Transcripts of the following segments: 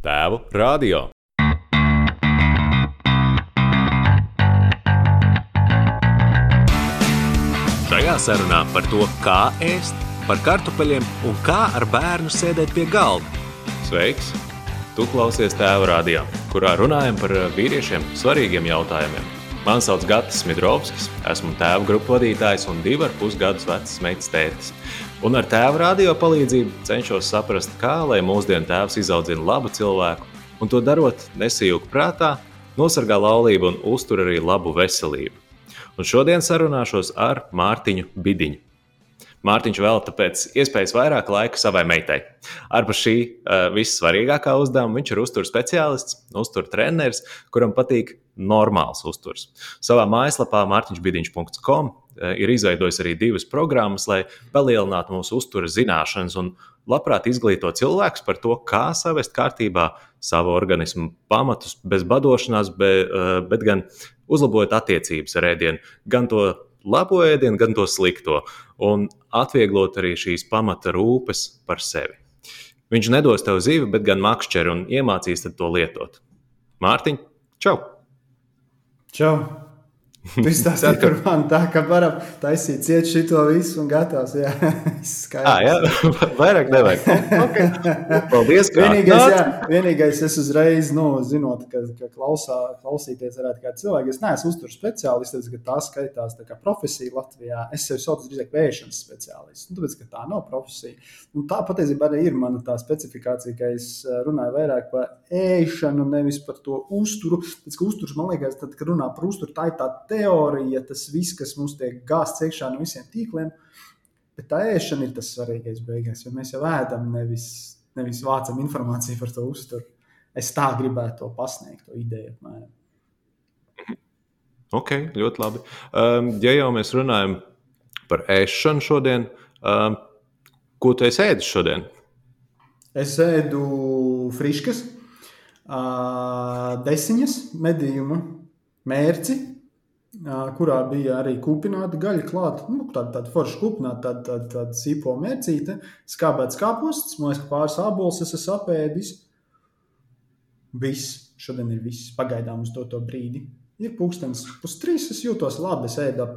Tēvu radio. Šajā sarunā par to, kā ēst, par kartupeļiem un kā ar bērnu sēdēt pie galda. Sveiks! Tu klausies Tēvu radio, kurā runājam par vīriešiem svarīgiem jautājumiem. Mani sauc Gatis Midrovskis, esmu tēva grupu vadītājs un divu ar pus gadus vecs meitas tētis. Un ar tēva radio palīdzību cenšos saprast, kā lai mūsdienu tēvs izaudzina labu cilvēku, un to darot nesijūg prātā, nosargā laulību un uztur arī labu veselību. Un šodien sarunāšos ar Mārtiņu Bidiņu. Mārtiņš velta pēc iespējas vairāk laika savai meitai. Ar šī uh, vissvarīgākā uzdevuma viņš ir uzturs speciālists, uzturs treneris, kuram patīk normāls uzturs. Savā mājaslapā mārtiņšbidiņš.com ir izveidojis arī divas programmas, lai palielinātu mūsu uzturu zināšanas un labprāt izglīto cilvēkus par to, kā savest kārtībā savu organismu pamatus bez badošanās, bet, bet gan uzlabojot attiecības ar ēdienu, gan to labo ēdienu, gan to slikto, un atvieglot arī šīs pamata rūpes par sevi. Viņš nedos tev zivi, bet gan makšķeri un iemācīs to lietot. Mārtiņ, čau! Čau! Viņš tas ir par mani tā, ka varam taisīt ciet šito visu un gatavs. Jā, ah, jā. vairāk nevajag. Okay. Paldies, ka vienīgais, jā, vienīgais es uzreiz, nu, zinot, ka, ka klausā, klausīties varētu kā cilvēki. Es neesmu uzturu speciālists, ka tā skaitās tā kā profesija Latvijā. Es sevi saucu drīzāk vēšanas speciālists, nu, tāpēc, ka tā nav profesija. Un tā patiesībā arī ir mana tā specifikācija, ka es runāju vairāk par ēšanu, nevis par to uzturu. Pēc, ka uzturs, man liekas, tad, kad runā par uzturu, tā ir tā teorija, tas viss, kas mums tiek gāzts iekšā no visiem tīkliem. Bet tā ēšana ir tas svarīgais beigās, jo mēs jau ēdam, nevis, nevis vācam informāciju par to uzturu. Es tā gribētu to pasniegt, to ideju. Apmēram. Ok, ļoti labi. Um, ja jau mēs runājam par ēšanu šodien, um, ko tu ēdis šodien? Es ēdu friškas, uh, desiņas, medījumu, mērci, kurā bija arī kūpināta gaļa klāta. Nu, tāda, tāda forša kūpināta, tāda, tāda, tāda sīpo mērcīte, skābēts kāposts, man liekas, pāris ābols es esmu apēdis. Viss, šodien ir viss, pagaidām uz to, to brīdi. Ir pūkstens pustrīs, es jūtos labi, es ēdu ap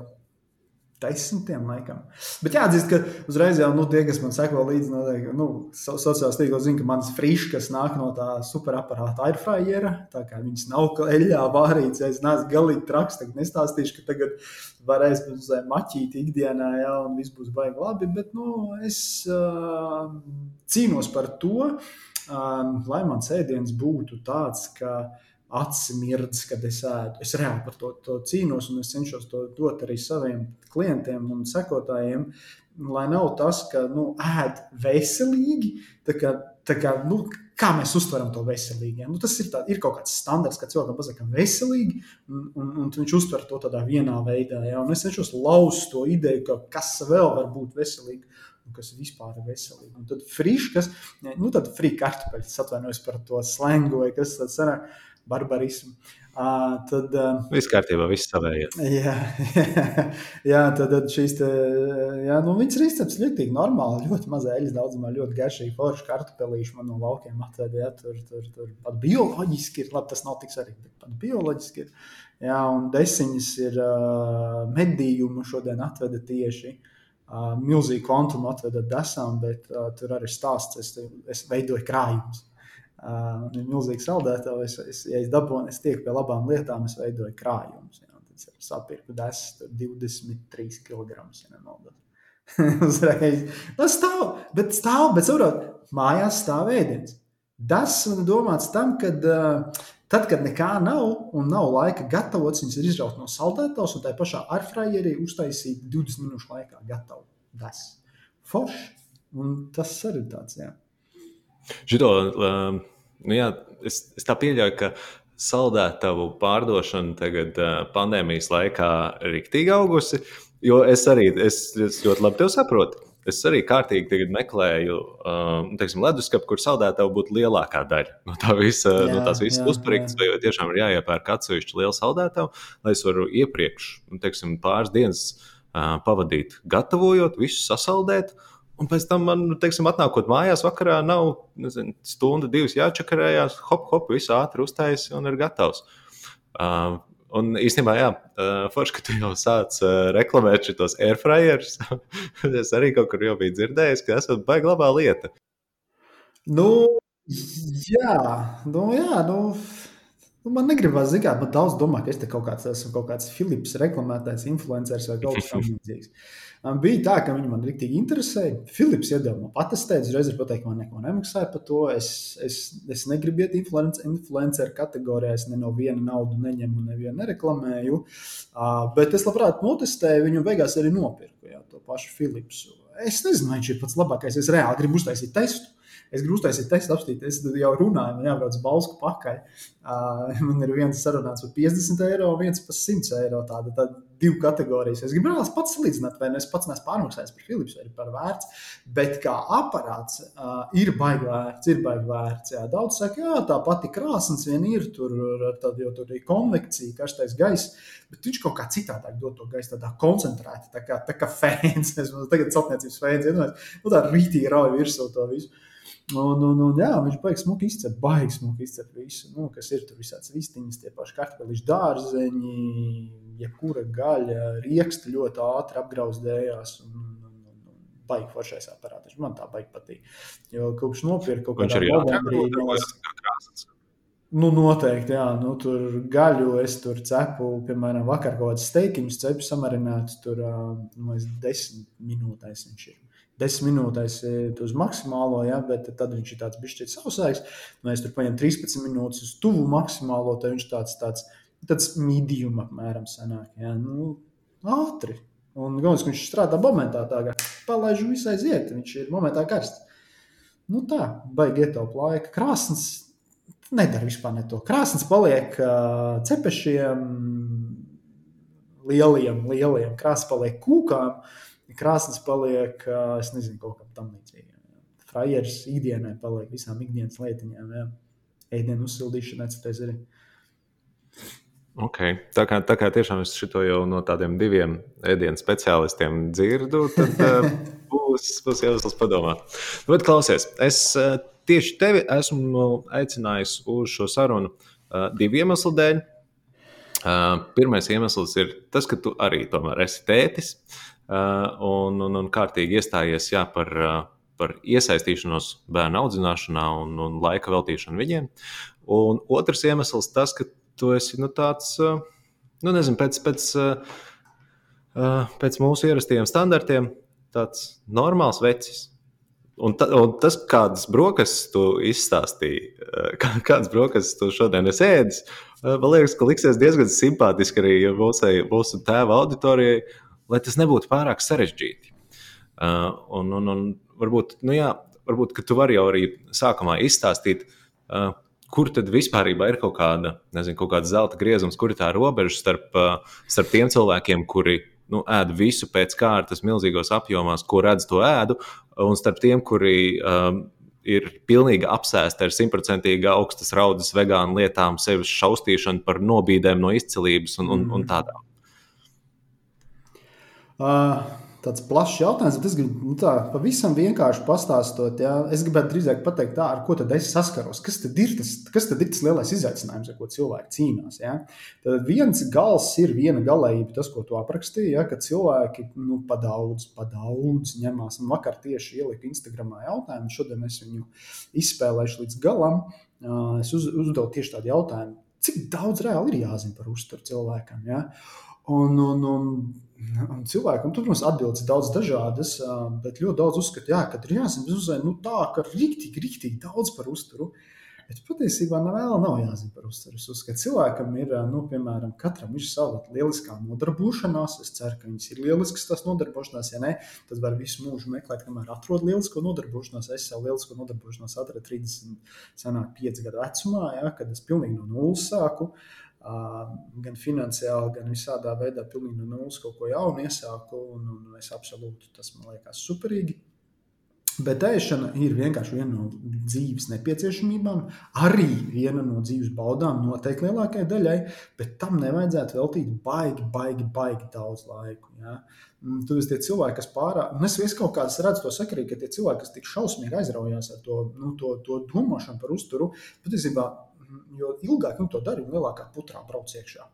desmitiem laikam. Bet jāatzīst, ka uzreiz jau nu, tie, kas man seko līdzi, noteikti, nu, sociālās tīklos zina, ka manas friškas nāk no tā superaparāta airfryera. Tā kā viņas nav eļļā vārītas, ja es neesmu galīgi traks, tad nestāstīšu, ka tagad varēs maķīt ikdienā, ja, un viss būs baigi labi. Bet nu, es uh, cīnos par to, uh, lai mans ēdiens būtu tāds, ka acis mirdz, kad es ēdu. Es reāli par to, to cīnos, un es cenšos to dot arī saviem klientiem un sekotājiem. Lai nav tas, ka nu, ēd veselīgi, tā kā, tā kā, nu, kā mēs uztveram to veselīgi. Ja? Nu, tas ir, tā, ir kaut kāds standarts, ka cilvēkam pasakām veselīgi, un, un, un viņš uztver to tādā vienā veidā. Ja? Un es cenšos lauzt to ideju, ka kas vēl var būt veselīgi. Kas vispār ir veselīgi. Un tad friškas, nu tad frī kartupeļs, atvainojos par to slengu, vai kas tāds barbarismu. Uh, tad uh, viss kārtībā, viss savējā. Jā, jā, tad, tad šīs te, jā, nu, viņas ir izcepts ļoti normāli, ļoti maz eļas daudzumā, ļoti garšīgi, forši kartupelīši man no laukiem atved, jā, tur, tur, tur pat bioloģiski ir, labi, tas nav tik svarīgi, bet pat bioloģiski ir, jā, un desiņas ir uh, medījumu šodien atveda tieši, uh, milzīgu kvantumu atveda desām, bet uh, tur arī stāsts, es, es veidoju krājumus. Uh, ir milzīgs saldētājs. Es, ja es dabūju, es tieku pie labām lietām, es veidoju krājumus. Ja, tas ir sapirku desmit, 23 kg. Ja Uzreiz. Tas stāv, bet stāv, bet saprot, mājās stāv ēdiens. Tas man domāts tam, kad, uh, tad, kad nekā nav un nav laika gatavots, viņas ir izrauts no saldētājs un tā pašā arfrājerī uztaisīt 20 minūšu laikā gatavu. Tas forši. Un tas arī tāds, jā. Šito, um, nu jā, es, es tā pieļauju, ka saldētavu pārdošana tagad pandēmijas laikā ir rīktīgi augusi. Jo es arī es, es ļoti labi tevi saprotu. Es arī kārtīgi meklēju um, teiksim, leduskapu, kur saldētava būtu lielākā daļa no, tā visa, jā, no tās visas uzpērktas. Vai tiešām ir jāiepērk atsevišķi liela saldētava, lai es varu iepriekš nu, teiksim, pāris dienas uh, pavadīt, gatavojot, visu sasaldēt. Un pēc tam man, nu, teiksim, atnākot mājās, vakarā nav nezinu, stunda, divas jāčakarējās, hop, hop, visu ātri uztaisīt un ir gatavs. Uh, Un īstenībā, jā, forši, ka tu jau sāc reklamēt šos airfryers. es arī kaut kur jau biju dzirdējis, ka esat baigta labā lieta. Nu, jā, nu, jā, nu, Nu, man negribas zināt, man daudz domā, ka es te kaut kāds esmu kaut kāds Philips reklamētājs, influenceris vai kaut kas tamlīdzīgs. Bija tā, ka viņi man rīktīgi interesēja. Philips iedeva man patestēt, uzreiz ir pateikt, man neko nemaksāja par to. Es, es, es negribu iet influenceru kategorijā, es ne no viena naudu neņemu, nevienu nereklamēju. Bet es labprāt notestēju, viņu beigās arī nopirku jā, to pašu Philipsu. Es nezinu, vai viņš ir pats labākais. Es reāli gribu uztaisīt testu. Es gribu uztaisīt testu, apstīties. Es jau runāju, man jābrauc balsku pakaļ. Uh, man ir viens sarunāts par 50 eiro, viens par 100 eiro. Tāda, tāda divu kategorijas. Es vēlreiz pats salīdzināt, vai es pats neesmu pārmaksājis par Philips vai par vērts. Bet kā aparāts uh, ir baigi vērts, ir baigi vērts. Jā. Daudz saka, jā, tā pati krāsnes vien ir, tur, tad, jo tur ir konvekcija, karstais gaiss. Bet viņš kaut kā citādāk dod to gaisu, tādā koncentrētā, tā kā, tā kā fēns. Es tagad celtniecības fēns, ja nu, tā rītīgi rauj virsū to visu. Un, un, un, jā, viņš baigs smuki izcep, baigs smuki izcep visu, nu, kas ir tur visāds vistiņas, tie paši kartupeļu dārzeņi, jebkura gaļa, rieksti ļoti ātri apgrauzdējās. Un, baigi foršais aparāts. Man tā baigi patīk. Jo kopš nopirka kaut kādā novembrī. Nu, noteikti, jā. Nu, tur gaļu es tur cepu, piemēram, vakar kaut kādas steikiņas cepu samarinātas. Tur nu, desmit minūtēs viņš ir desmit minūtēs uz maksimālo, ja, bet tad viņš ir tāds bišķiet sausāks. Nu, es tur paņemu 13 minūtes uz tuvu maksimālo, tad viņš tāds, tāds, tāds medium apmēram sanāk. Ja. Nu, ātri. Un galvenais, ka viņš strādā momentā, tā kā palaiž visai ziet, viņš ir momentā karsts. Nu tā, baigi ietaup laika. Krāsns nedara vispār ne to. Krāsns paliek uh, cepešiem, lieliem, lieliem, krāsns paliek kūkām. Uh, krāsnes paliek, es nezinu, kaut kam tam līdzīgam. Frajeris ikdienai paliek visām ikdienas lietiņām, jā. ēdienu uzsildīšanai, citreiz arī. Okay. Tā, kā, tā kā tiešām es šo jau no tādiem diviem ēdienu speciālistiem dzirdu, tad uh, būs, būs jāuzlas padomāt. Nu, bet klausies, es uh, tieši tevi esmu aicinājis uz šo sarunu uh, divu iemeslu dēļ. Uh, pirmais iemesls ir tas, ka tu arī tomēr esi tētis. Uh, un, un, un kārtīgi iestājies jā, par, uh, par iesaistīšanos bērnu audzināšanā un, un laika veltīšanu viņiem. Un otrs iemesls tas, ka tu esi nu, tāds, uh, nu, nezinu, pēc, pēc, pēc mūsu ierastajiem standartiem, tāds normāls vecis. Un, ta, un tas, kādas brokastis tu izstāstīji, kā, kādas brokastis tu šodien esi ēdis, man liekas, ka liksies diezgan simpātiski arī mūsu, mūsu tēva auditorijai lai tas nebūtu pārāk sarežģīti. Uh, un, un, un varbūt, nu jā, varbūt tu vari jau arī sākumā izstāstīt, uh, kur tad vispār ir kaut kāda, nezinu, kaut kāda zelta griezums, kur ir tā robeža starp, starp tiem cilvēkiem, kuri nu, ēd visu pēc kārtas, milzīgos apjomos, ko redz to ēdu, un starp tiem, kuri um, ir pilnīgi apsēsti ar simtprocentīgi augstas raudas vegānu lietām, sevis šaustīšanu par nobīdēm no izcilības un, un, un tādām. Uh, tāds plašs jautājums, bet es gribu nu, tā, pavisam vienkārši pastāstot. Jā. Es gribētu drīzāk pateikt, tā, ar ko tad es saskaros. Kas tad ir tas, kas tad ir tas lielais izaicinājums, ar ko cilvēki cīnās? Jā. Tad viens gals ir viena galējība, tas, ko tu aprakstīji, jā, ka cilvēki nu, pa daudz, pa daudz ņemās. Un vakar tieši ieliku Instagramā jautājumu, šodien es viņu izspēlēšu līdz galam. Es uz, uzdevu tieši tādu jautājumu, cik daudz reāli ir jāzina par uzturu cilvēkam. Jā. Un, un, un Un cilvēkam, tur, protams, atbildes ir daudz dažādas, bet ļoti daudz uzskata, jā, ka ir jāzina uzzīmēt nu, tā, ka rīktīgi, rīktīgi daudz par uzturu. Bet patiesībā nav vēl nav jāzina par uzturu. Es uzskatu, ka cilvēkam ir, nu, piemēram, katram ir sava lieliskā nodarbošanās. Es ceru, ka viņas ir lieliskas tās nodarbošanās. Ja nē, tad var visu mūžu meklēt, kamēr atrod lielisko nodarbošanos. Es savu lielisko nodarbošanos atradu 30, senāk, 5 gadu vecumā, ja, kad es pilnīgi no nulles sāku. Uh, gan finansiāli, gan visādā veidā pilnīgi no nulles kaut ko jaunu iesāku. Un, un es absolūti tas man liekas superīgi. Bet ēšana ir vienkārši viena no dzīves nepieciešamībām, arī viena no dzīves baudām, noteikti lielākajai daļai, bet tam nevajadzētu veltīt baigi, baigi, baigi daudz laika. Ja? Mm, tu esi tie cilvēki, kas pārāk, un es kaut kādas redzu to sakarību, ka tie cilvēki, kas tik šausmīgi aizraujās ar to, nu, to, to domāšanu par uzturu, patiesībā, jo ilgāk viņi to dara, jo lielākā putrā brauc iekšā.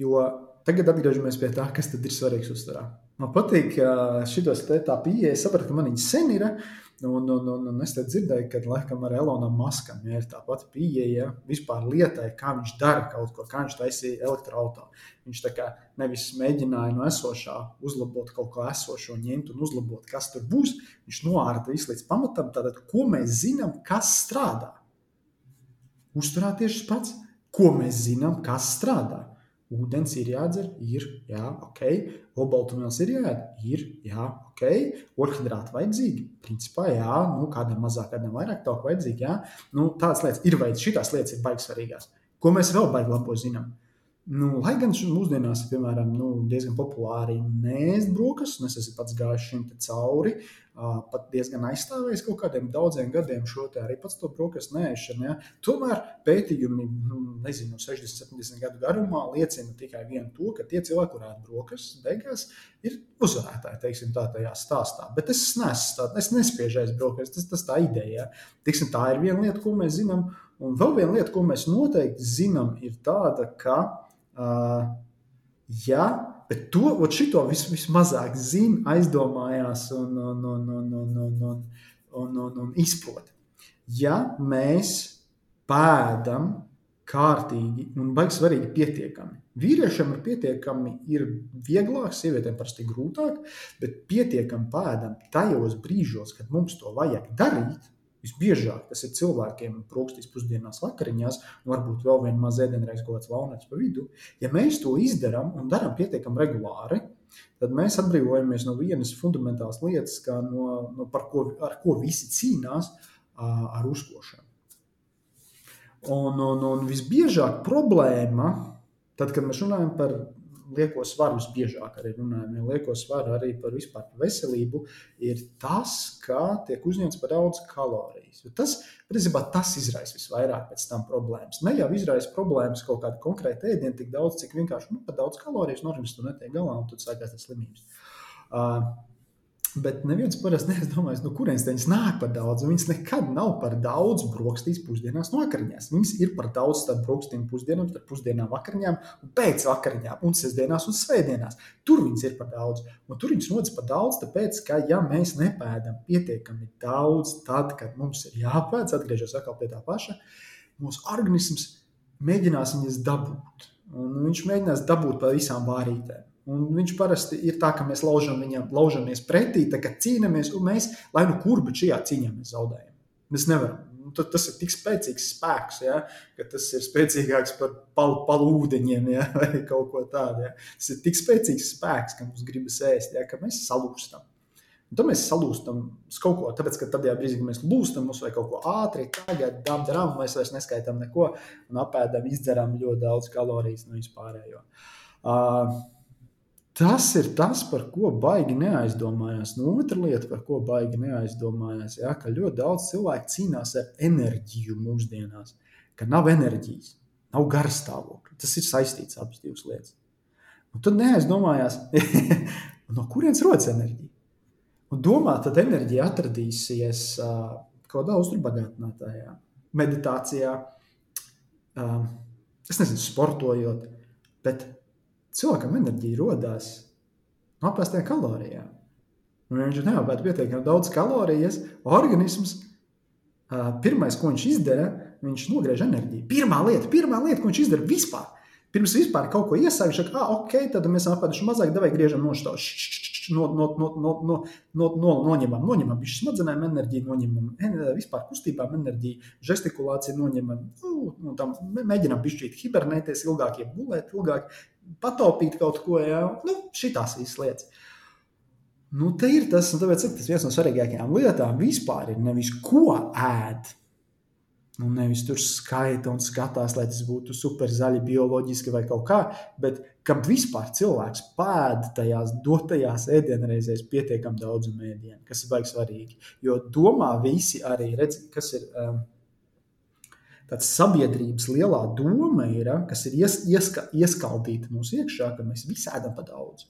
Jo tagad atgriežamies pie tā, kas ir svarīgs uzturā. Man patīk šitos te tā pieeja, sapratu, ka man viņa sen ir. Un, un, un, un es dzirdēju, ka laikam ar Elonam Maskam ja, ir tā pati pieeja vispār lietai, kā viņš dara kaut ko, kā viņš taisīja elektroautorātu. Viņš tā kā nevis mēģināja no esošā uzlabot kaut ko esošo, ņemt un uzlabot, kas tur būs. Viņš noārta visu līdz pamatam, tātad, ko mēs zinām, kas strādā. Tas pats, ko mēs zinām, kas strādā. Ūdens ir jādzer, ir, jā, ok. Obaltumvielas ir jāēd, ir, jā, ok. Orhidrāti vajadzīgi, principā, jā, nu, kādam mazāk, kādam vairāk, tā vajadzīgi, jā. Nu, tādas lietas ir vajadzīgas, šitās lietas ir baigas svarīgās. Ko mēs vēl baigi labo zinām? Nu, lai gan mūsdienās ir piemēram, nu, diezgan populāri nēst brokastis, es esmu pats gājis šim cauri, pat diezgan aizstāvējis kaut kādiem daudziem gadiem šo arī pats to brokastu nēšanu. Ja. Tomēr pētījumi, nu, nezinu, 60, 70 gadu garumā liecina tikai vienu to, ka tie cilvēki, kuriem ir brokastis, beigās ir uzvarētāji, teiksim, tā tajā stāstā. Bet es nesu tādu, es nespiežu aiz brokastis, tas, tas tā ideja. Ja. Tiksim, tā ir viena lieta, ko mēs zinām. Un vēl viena lieta, ko mēs noteikti zinām, ir tāda, ka Uh, ja, bet to šito vis, vismazāk zina, aizdomājās un, un, un, un, un, un, un, un, un, un izprot. Ja mēs pēdam kārtīgi un baigs svarīgi pietiekami. Vīriešiem ir pietiekami, ir vieglāk, sievietēm parasti grūtāk, bet pietiekami pēdam tajos brīžos, kad mums to vajag darīt, Visbiežāk tas ir cilvēkiem brokastīs, pusdienās, vakariņās, un varbūt vēl viena maza ēdienreiz kaut kāds launēts pa vidu. Ja mēs to izdarām un darām pietiekami regulāri, tad mēs atbrīvojamies no vienas fundamentālas lietas, no, no ko, ar ko visi cīnās ar uzkošanu. Un, un, un visbiežāk problēma, tad, kad mēs runājam par lieko svaru visbiežāk arī runājam, ja lieko svaru arī par vispār veselību, ir tas, ka tiek uzņemts par daudz kalorijas. Tas, principā, tas izraisa visvairāk pēc tam problēmas. Ne jau izraisa problēmas kaut kāda konkrēta ēdiena tik daudz, cik vienkārši nu, par daudz kalorijas no organismu netiek galā un tad sākās tas slimības. Uh, Bet neviens parasti nedomājas, no kurienes viņas nāk par daudz. Viņas nekad nav par daudz brokastīs, pusdienās, vakariņās. Viņas ir par daudz starp brokastīm, pusdienām, starp pusdienām, vakariņām, un pēc vakariņām, un sestdienās un svētdienās. Tur viņas ir par daudz. Un tur viņas rodas par daudz, tāpēc, ka, ja mēs nepēdam pietiekami daudz, tad, kad mums ir jāpēd, atgriežos atkal pie tā paša, mūsu organisms mēģinās viņas dabūt. Un viņš mēģinās dabūt pa visām vārītēm. Un viņš parasti ir tā, ka mēs laužam viņam, laužamies pretī, tā kā cīnāmies, un mēs, lai nu kur, bet šajā cīņā mēs zaudējam. Mēs nevaram. Nu, tas ir tik spēcīgs spēks, ja, ka tas ir spēcīgāks par palu, palu ūdeņiem ja, vai kaut ko tādu. Ja. Tas ir tik spēcīgs spēks, ka mums gribas ēst, ja, ka mēs salūstam. Un tad mēs salūstam kaut ko, tāpēc, ka tajā brīdī, kad mēs lūstam, mums vajag kaut ko ātri, tagad darām, mēs vairs neskaitām neko un apēdam, izdzeram ļoti daudz kalorijas no vispārējo. Uh, Tas ir tas, par ko baigi neaizdomājās. Nu, otra lieta, par ko baigi neaizdomājās, ja, ka ļoti daudz cilvēku cīnās ar enerģiju mūsdienās, ka nav enerģijas, nav garstāvokļa. Tas ir saistīts abas divas lietas. Un tad neaizdomājās, no kurienes rodas enerģija. Un domā, tad enerģija atradīsies uh, kaut kādā uzturbagātinātājā, meditācijā, uh, es nezinu, sportojot, bet cilvēkam enerģija radās no apēstiem kalorijām. Un viņš neapēda pietiekami daudz kalorijas, organisms. Pirmais, ko viņš izdara, viņš nogriež enerģiju. Pirmā lieta, pirmā lieta ko viņš izdara vispār. Pirms vispār kaut ko iesākt, viņš saka, ah, ok, tad mēs apēduši mazāk, devai griežam no štāvs no, no, no, no, no, no, no, noņemam, noņemam viņš smadzenēm enerģiju, noņemam vispār kustībām enerģiju, žestikulāciju noņemam, nu, nu, tam mēģinam bišķīt hibernēties ilgāk, ja gulēt ilgāk, pataupīt kaut ko, jā, nu, šitās visas lietas. Nu, te ir tas, un tāpēc tas viens no svarīgākajām lietām vispār ir nevis ko ēd, nu, nevis tur skaita un skatās, lai tas būtu super zaļi, bioloģiski vai kaut kā, bet ka vispār cilvēks pēda tajās dotajās ēdienreizēs pietiekami daudz mēdienu, kas ir baigi svarīgi. Jo domā visi arī, redz, kas ir. Um, tāds sabiedrības lielā doma ir, kas ir ies, ieska, ieskaldīta mūsu iekšā, ka mēs visi ēdam pa daudz.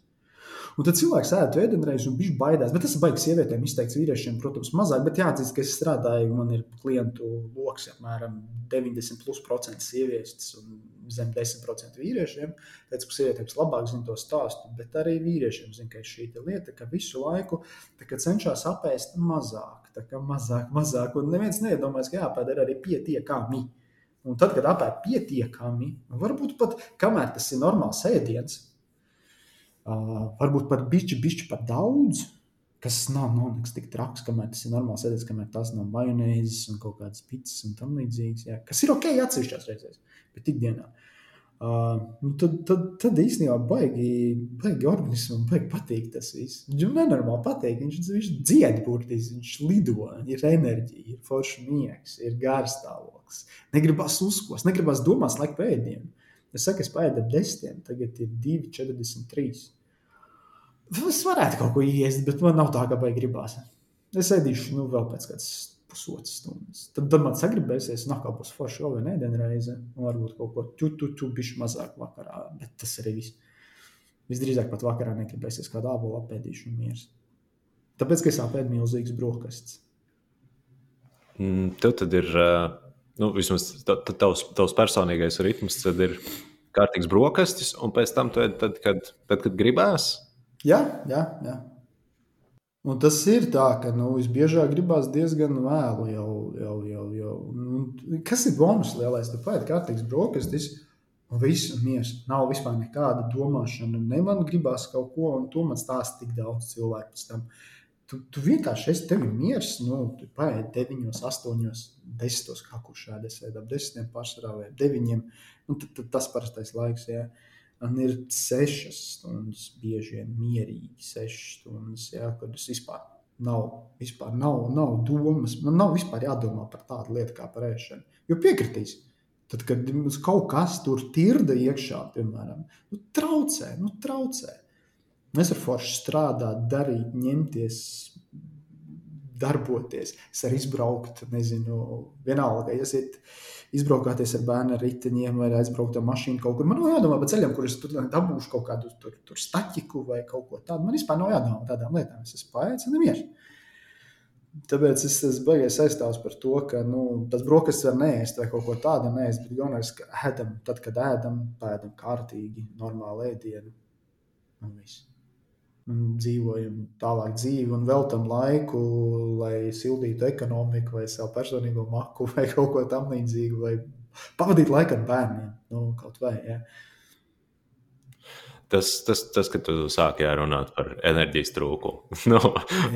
Un tad cilvēks ēda ēdienreiz un viņš baidās. Bet tas ir baigi sievietēm izteikts, vīriešiem, protams, mazāk. Bet jāatzīst, ka es strādāju, man ir klientu lokus apmēram 90% sievietes un zem 10% vīriešiem. Tāpēc, sievietēm labāk zina to stāstu, bet arī vīriešiem zina, ka ir šī lieta, ka visu laiku cenšas apēst mazāk, mazāk, mazāk. Un neviens neiedomājas, ka jāpēd arī pietiekami. Un tad, kad apēd pietiekami, varbūt pat kamēr tas ir normāls ēdiens, Uh, varbūt pat bišķi, bišķi par daudz, kas nav, nav nekas tik traks, kamēr tas ir normāls ēdiens, kamēr tas nav majonēzes un kaut kādas pitas un tam līdzīgas. Jā. Kas ir ok atsevišķās reizēs, bet ikdienā. Uh, nu tad, tad, tad īstenībā baigi, baigi organismam, baigi patīk tas viss. Viņam nenormāli patīk. Viņš, viņš dzied burtiski, viņš lido, ir enerģija, ir foršs miegs, ir garstāvoklis. Negribas uzkost, negribas domāt laiku pēdienu. Es saku, es pēdu ap desmitiem, tagad ir 2,43. Es varētu kaut ko iest, bet man nav tā, kā baigi gribās. Es ēdīšu nu, vēl pēc kādas pusotras stundas. Tad, tad man sagribēsies, nāk kaut kas foršs, vēl viena ēdienreize, varbūt kaut ko tutu, bišķi mazāk vakarā, bet tas arī viss. Visdrīzāk pat vakarā negribēsies kādu ābolu apēdīšu un mieras. Tāpēc, ka es apēdu milzīgas brokastis. Mm, tev tad ir nu, vismaz tavs, tavs personīgais ritms, tad ir kārtīgs brokastis, un pēc tam, tad, tad, kad, tad, kad gribēs. Jā, jā, jā. Un tas ir tā, ka nu, visbiežāk gribās diezgan vēlu. Jau, jau, jau, jau. Un, kas ir bonus lielais? Tu pēdi kārtīgs brokastis, un viss mieras. Nav vispār nekāda domāšana. Ne man gribās kaut ko, un to man stāsta tik daudz cilvēku pēc tam. Tu, tu vienkārši esi tevi miers, nu, tu paēdi 9, 8, 10, kā kurš šādi es ap 10 pārsvarā vai 9. Nu, tad, tad tas parastais laiks, jā. Man ir 6 stundas, bieži vien mierīgi 6 stundas, jā, kad es vispār nav, vispār nav, nav domas, man nav vispār jādomā par tādu lietu kā par ēšanu. Jo piekritīs, tad, kad mums kaut kas tur tirda iekšā, piemēram, nu, traucē, nu, traucē. Es varu forši strādāt, darīt, ņemties, darboties. Es varu izbraukt, nezinu, vienalga. Esat izbraukāties ar bērnu riteņiem vai aizbraukt ar mašīnu kaut kur. Man nav jādomā par ceļiem, kur es tur dabūšu kaut kādu tur, tur staķiku vai kaut ko tādu. Man vispār nav jādomā par tādām lietām. Es esmu paēdis un mieru. Tāpēc es esmu baigies aizstāvs par to, ka nu, tas brokastis var neēst vai kaut ko tādu neēst. Bet galvenais, ka ēdam, tad, kad ēdam, pēdam kārtīgi, normālu ēdienu. Un viss un dzīvojam tālāk dzīvi un veltam laiku, lai sildītu ekonomiku vai savu personīgo maku vai kaut ko tamlīdzīgu, vai pavadītu laiku ar bērniem. Nu, kaut vai, ja. Tas, tas, tas, ka tu sāki runāt par enerģijas trūkumu. nu,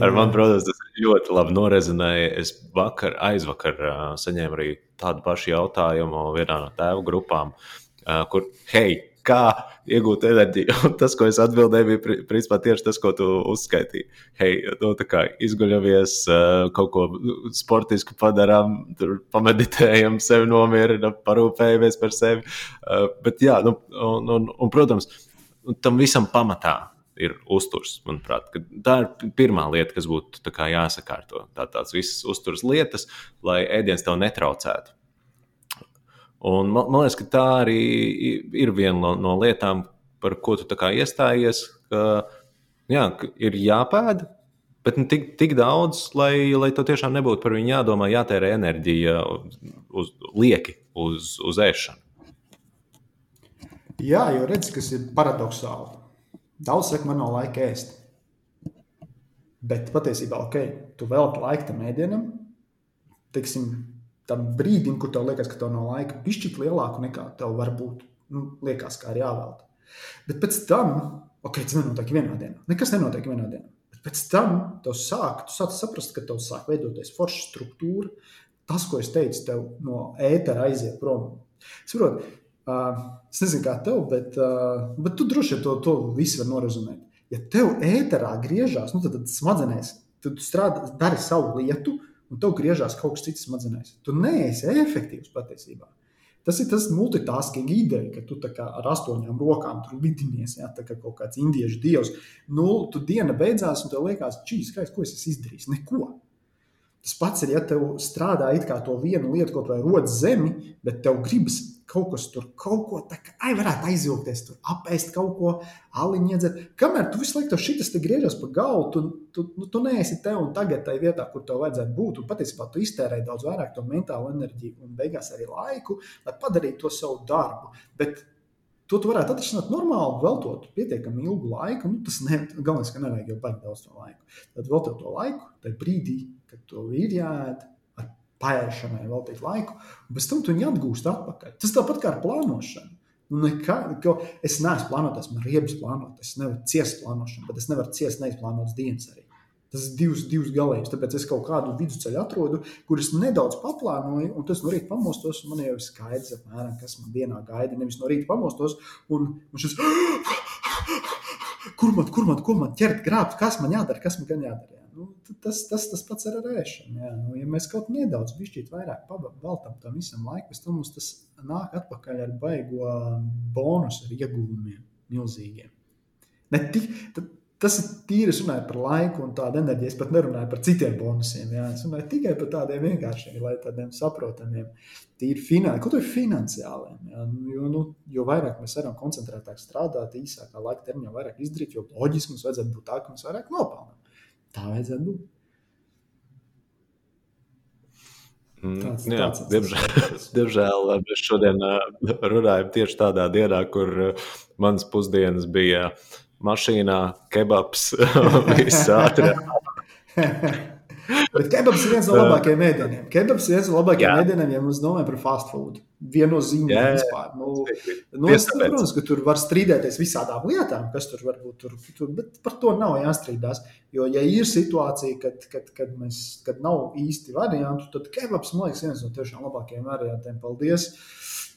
ar mani, protams, tas ļoti labi norezonēja. Es vakar, aizvakar saņēmu arī tādu pašu jautājumu vienā no tēvu grupām, kur, hei, kā iegūt enerģiju. Un tas, ko es atbildēju, bija principā tieši tas, ko tu uzskaitīji. Hei, nu, kā izguļamies, kaut ko sportisku padarām, pameditējam, sevi nomierinām, parūpējamies par sevi. Bet, jā, nu, un, un, un, protams, tam visam pamatā ir uzturs. Manuprāt, tā ir pirmā lieta, kas būtu jāsakārto. Tā tās visas uzturs lietas, lai ēdiens tev netraucētu. Un man, man liekas, ka tā arī ir viena no, no lietām, par ko tu iestājies. Ka, jā, ka ir jāpēda, bet ne tik, tik daudz, lai, lai to tiešām nebūtu par viņu jādomā, jātērē enerģija uz, lieki uz, uz ēšanu. Jā, jo redz, kas ir paradoxāli. Daudz saka, man nav laika ēst. Bet patiesībā, ok, tu veltīji laiku tam ēdienam, teiksim, tam brīdim, kur tev liekas, ka tev nav laika, pišķirt lielāku nekā tev varbūt nu, liekas, kā ir jāvelta. Bet pēc tam, ok, tas nenotiek vienā dienā. Nekas nenotiek vienā dienā. Bet pēc tam tev sāk, tu sāc saprast, ka tev sāk veidoties forša struktūra. Tas, ko es teicu, tev no ētera aiziet prom. Saprot, uh, es nezinu, kā tev, bet, uh, bet tu droši vien to, to visu var norezumēt. Ja tev ēterā griežās, nu, tad, tad smadzenēs, tad tu strādā, dari savu lietu, un tev griežās kaut kas cits smadzenēs. Tu neesi efektīvs patiesībā. Tas ir tas multitasking ideja, ka tu ar astoņām rokām tur lidinies, ja, kā kaut kāds indiešu dievs. Nu, tu diena beidzās, un tev liekas, čīs, kā es, ko es esmu izdarījis? Neko. Tas pats ir, ja tev strādā it kā to vienu lietu, kaut vai rod zemi, bet tev gribas kaut kas tur, kaut ko tādu, ai, varētu aizjūgties, tur apēst kaut ko, aliņu iedzert. Kamēr tu visu laiku šitas te griežas pa galvu, tu, tu, nu, tu neesi te un tagad tajā vietā, kur tev vajadzētu būt. Un patiesībā tu iztērē daudz vairāk to mentālo enerģiju un beigās arī laiku, lai padarītu to savu darbu. Bet To tu varētu atrisināt normāli, veltot pietiekami ilgu laiku. Nu, tas ne, galvenais, ka nevajag jau baigt daudz to laiku. Tad veltot to laiku, tajā brīdī, kad to ir jāēd, ar pārēšanai veltīt laiku, un pēc tam tu viņu atgūst atpakaļ. Tas tāpat kā ar plānošanu. Nu, nekā, es neesmu plānotājs, man ir riebas plānot, es nevaru ciest plānošanu, bet es nevaru ciest neizplānotas dienas arī. Tas ir divs, divs galējums. Tāpēc es kaut kādu vidusceļu atrodu, kurus nedaudz paplānoju, un tas no rīta pamostos. Man jau ir skaidrs, apmēram, kas man dienā gaida. Nevis no rīta pamostos, un, un šis, kur man, kur man, ko man ķert, grābt, kas man jādara, kas man jādara. Nu, tas, tas, tas pats ar ēšanu. Jā. Nu, ja mēs kaut nedaudz vairāk veltam tam visam laiku, pēc tam mums tas nāk atpakaļ ar baigo bonusu, ar ieguvumiem milzīgiem. Ne tik, tad, Tas ir tīri runājot par laiku un tādu enerģiju. Es pat nerunāju par citiem bonusiem. Jā. Es runāju tikai par tādiem vienkāršiem, lai tādiem saprotamiem, tīri finansiāliem, kaut arī finansiāliem. Nu, jo, nu, jo vairāk mēs varam koncentrētāk strādāt, īsākā laika termiņā, vairāk izdarīt, jo loģiski mums vajadzētu būt tā, ka mums vairāk nopelnām. Vajadzētu būt. Mm, tāds, jā, tāds diemžēl, diemžēl mēs šodien runājam tieši tādā dienā, kur manas pusdienas bija mašīnā, kebabs, viss ātrāk. Bet kebabs ir viens no labākajiem ēdieniem. Kebabs ir viens no labākajiem ēdieniem, ja mēs domājam par fast food. Viennozīmīgi vispār. Nu, nu, es, protams, ka tur var strīdēties visādām lietām, kas tur var būt. Tur, tur, bet par to nav jāstrīdās. Jo, ja ir situācija, kad, kad, kad, mēs, kad nav īsti variantu, tad kebabs, man liekas, viens no tiešām labākajiem variantiem. Paldies!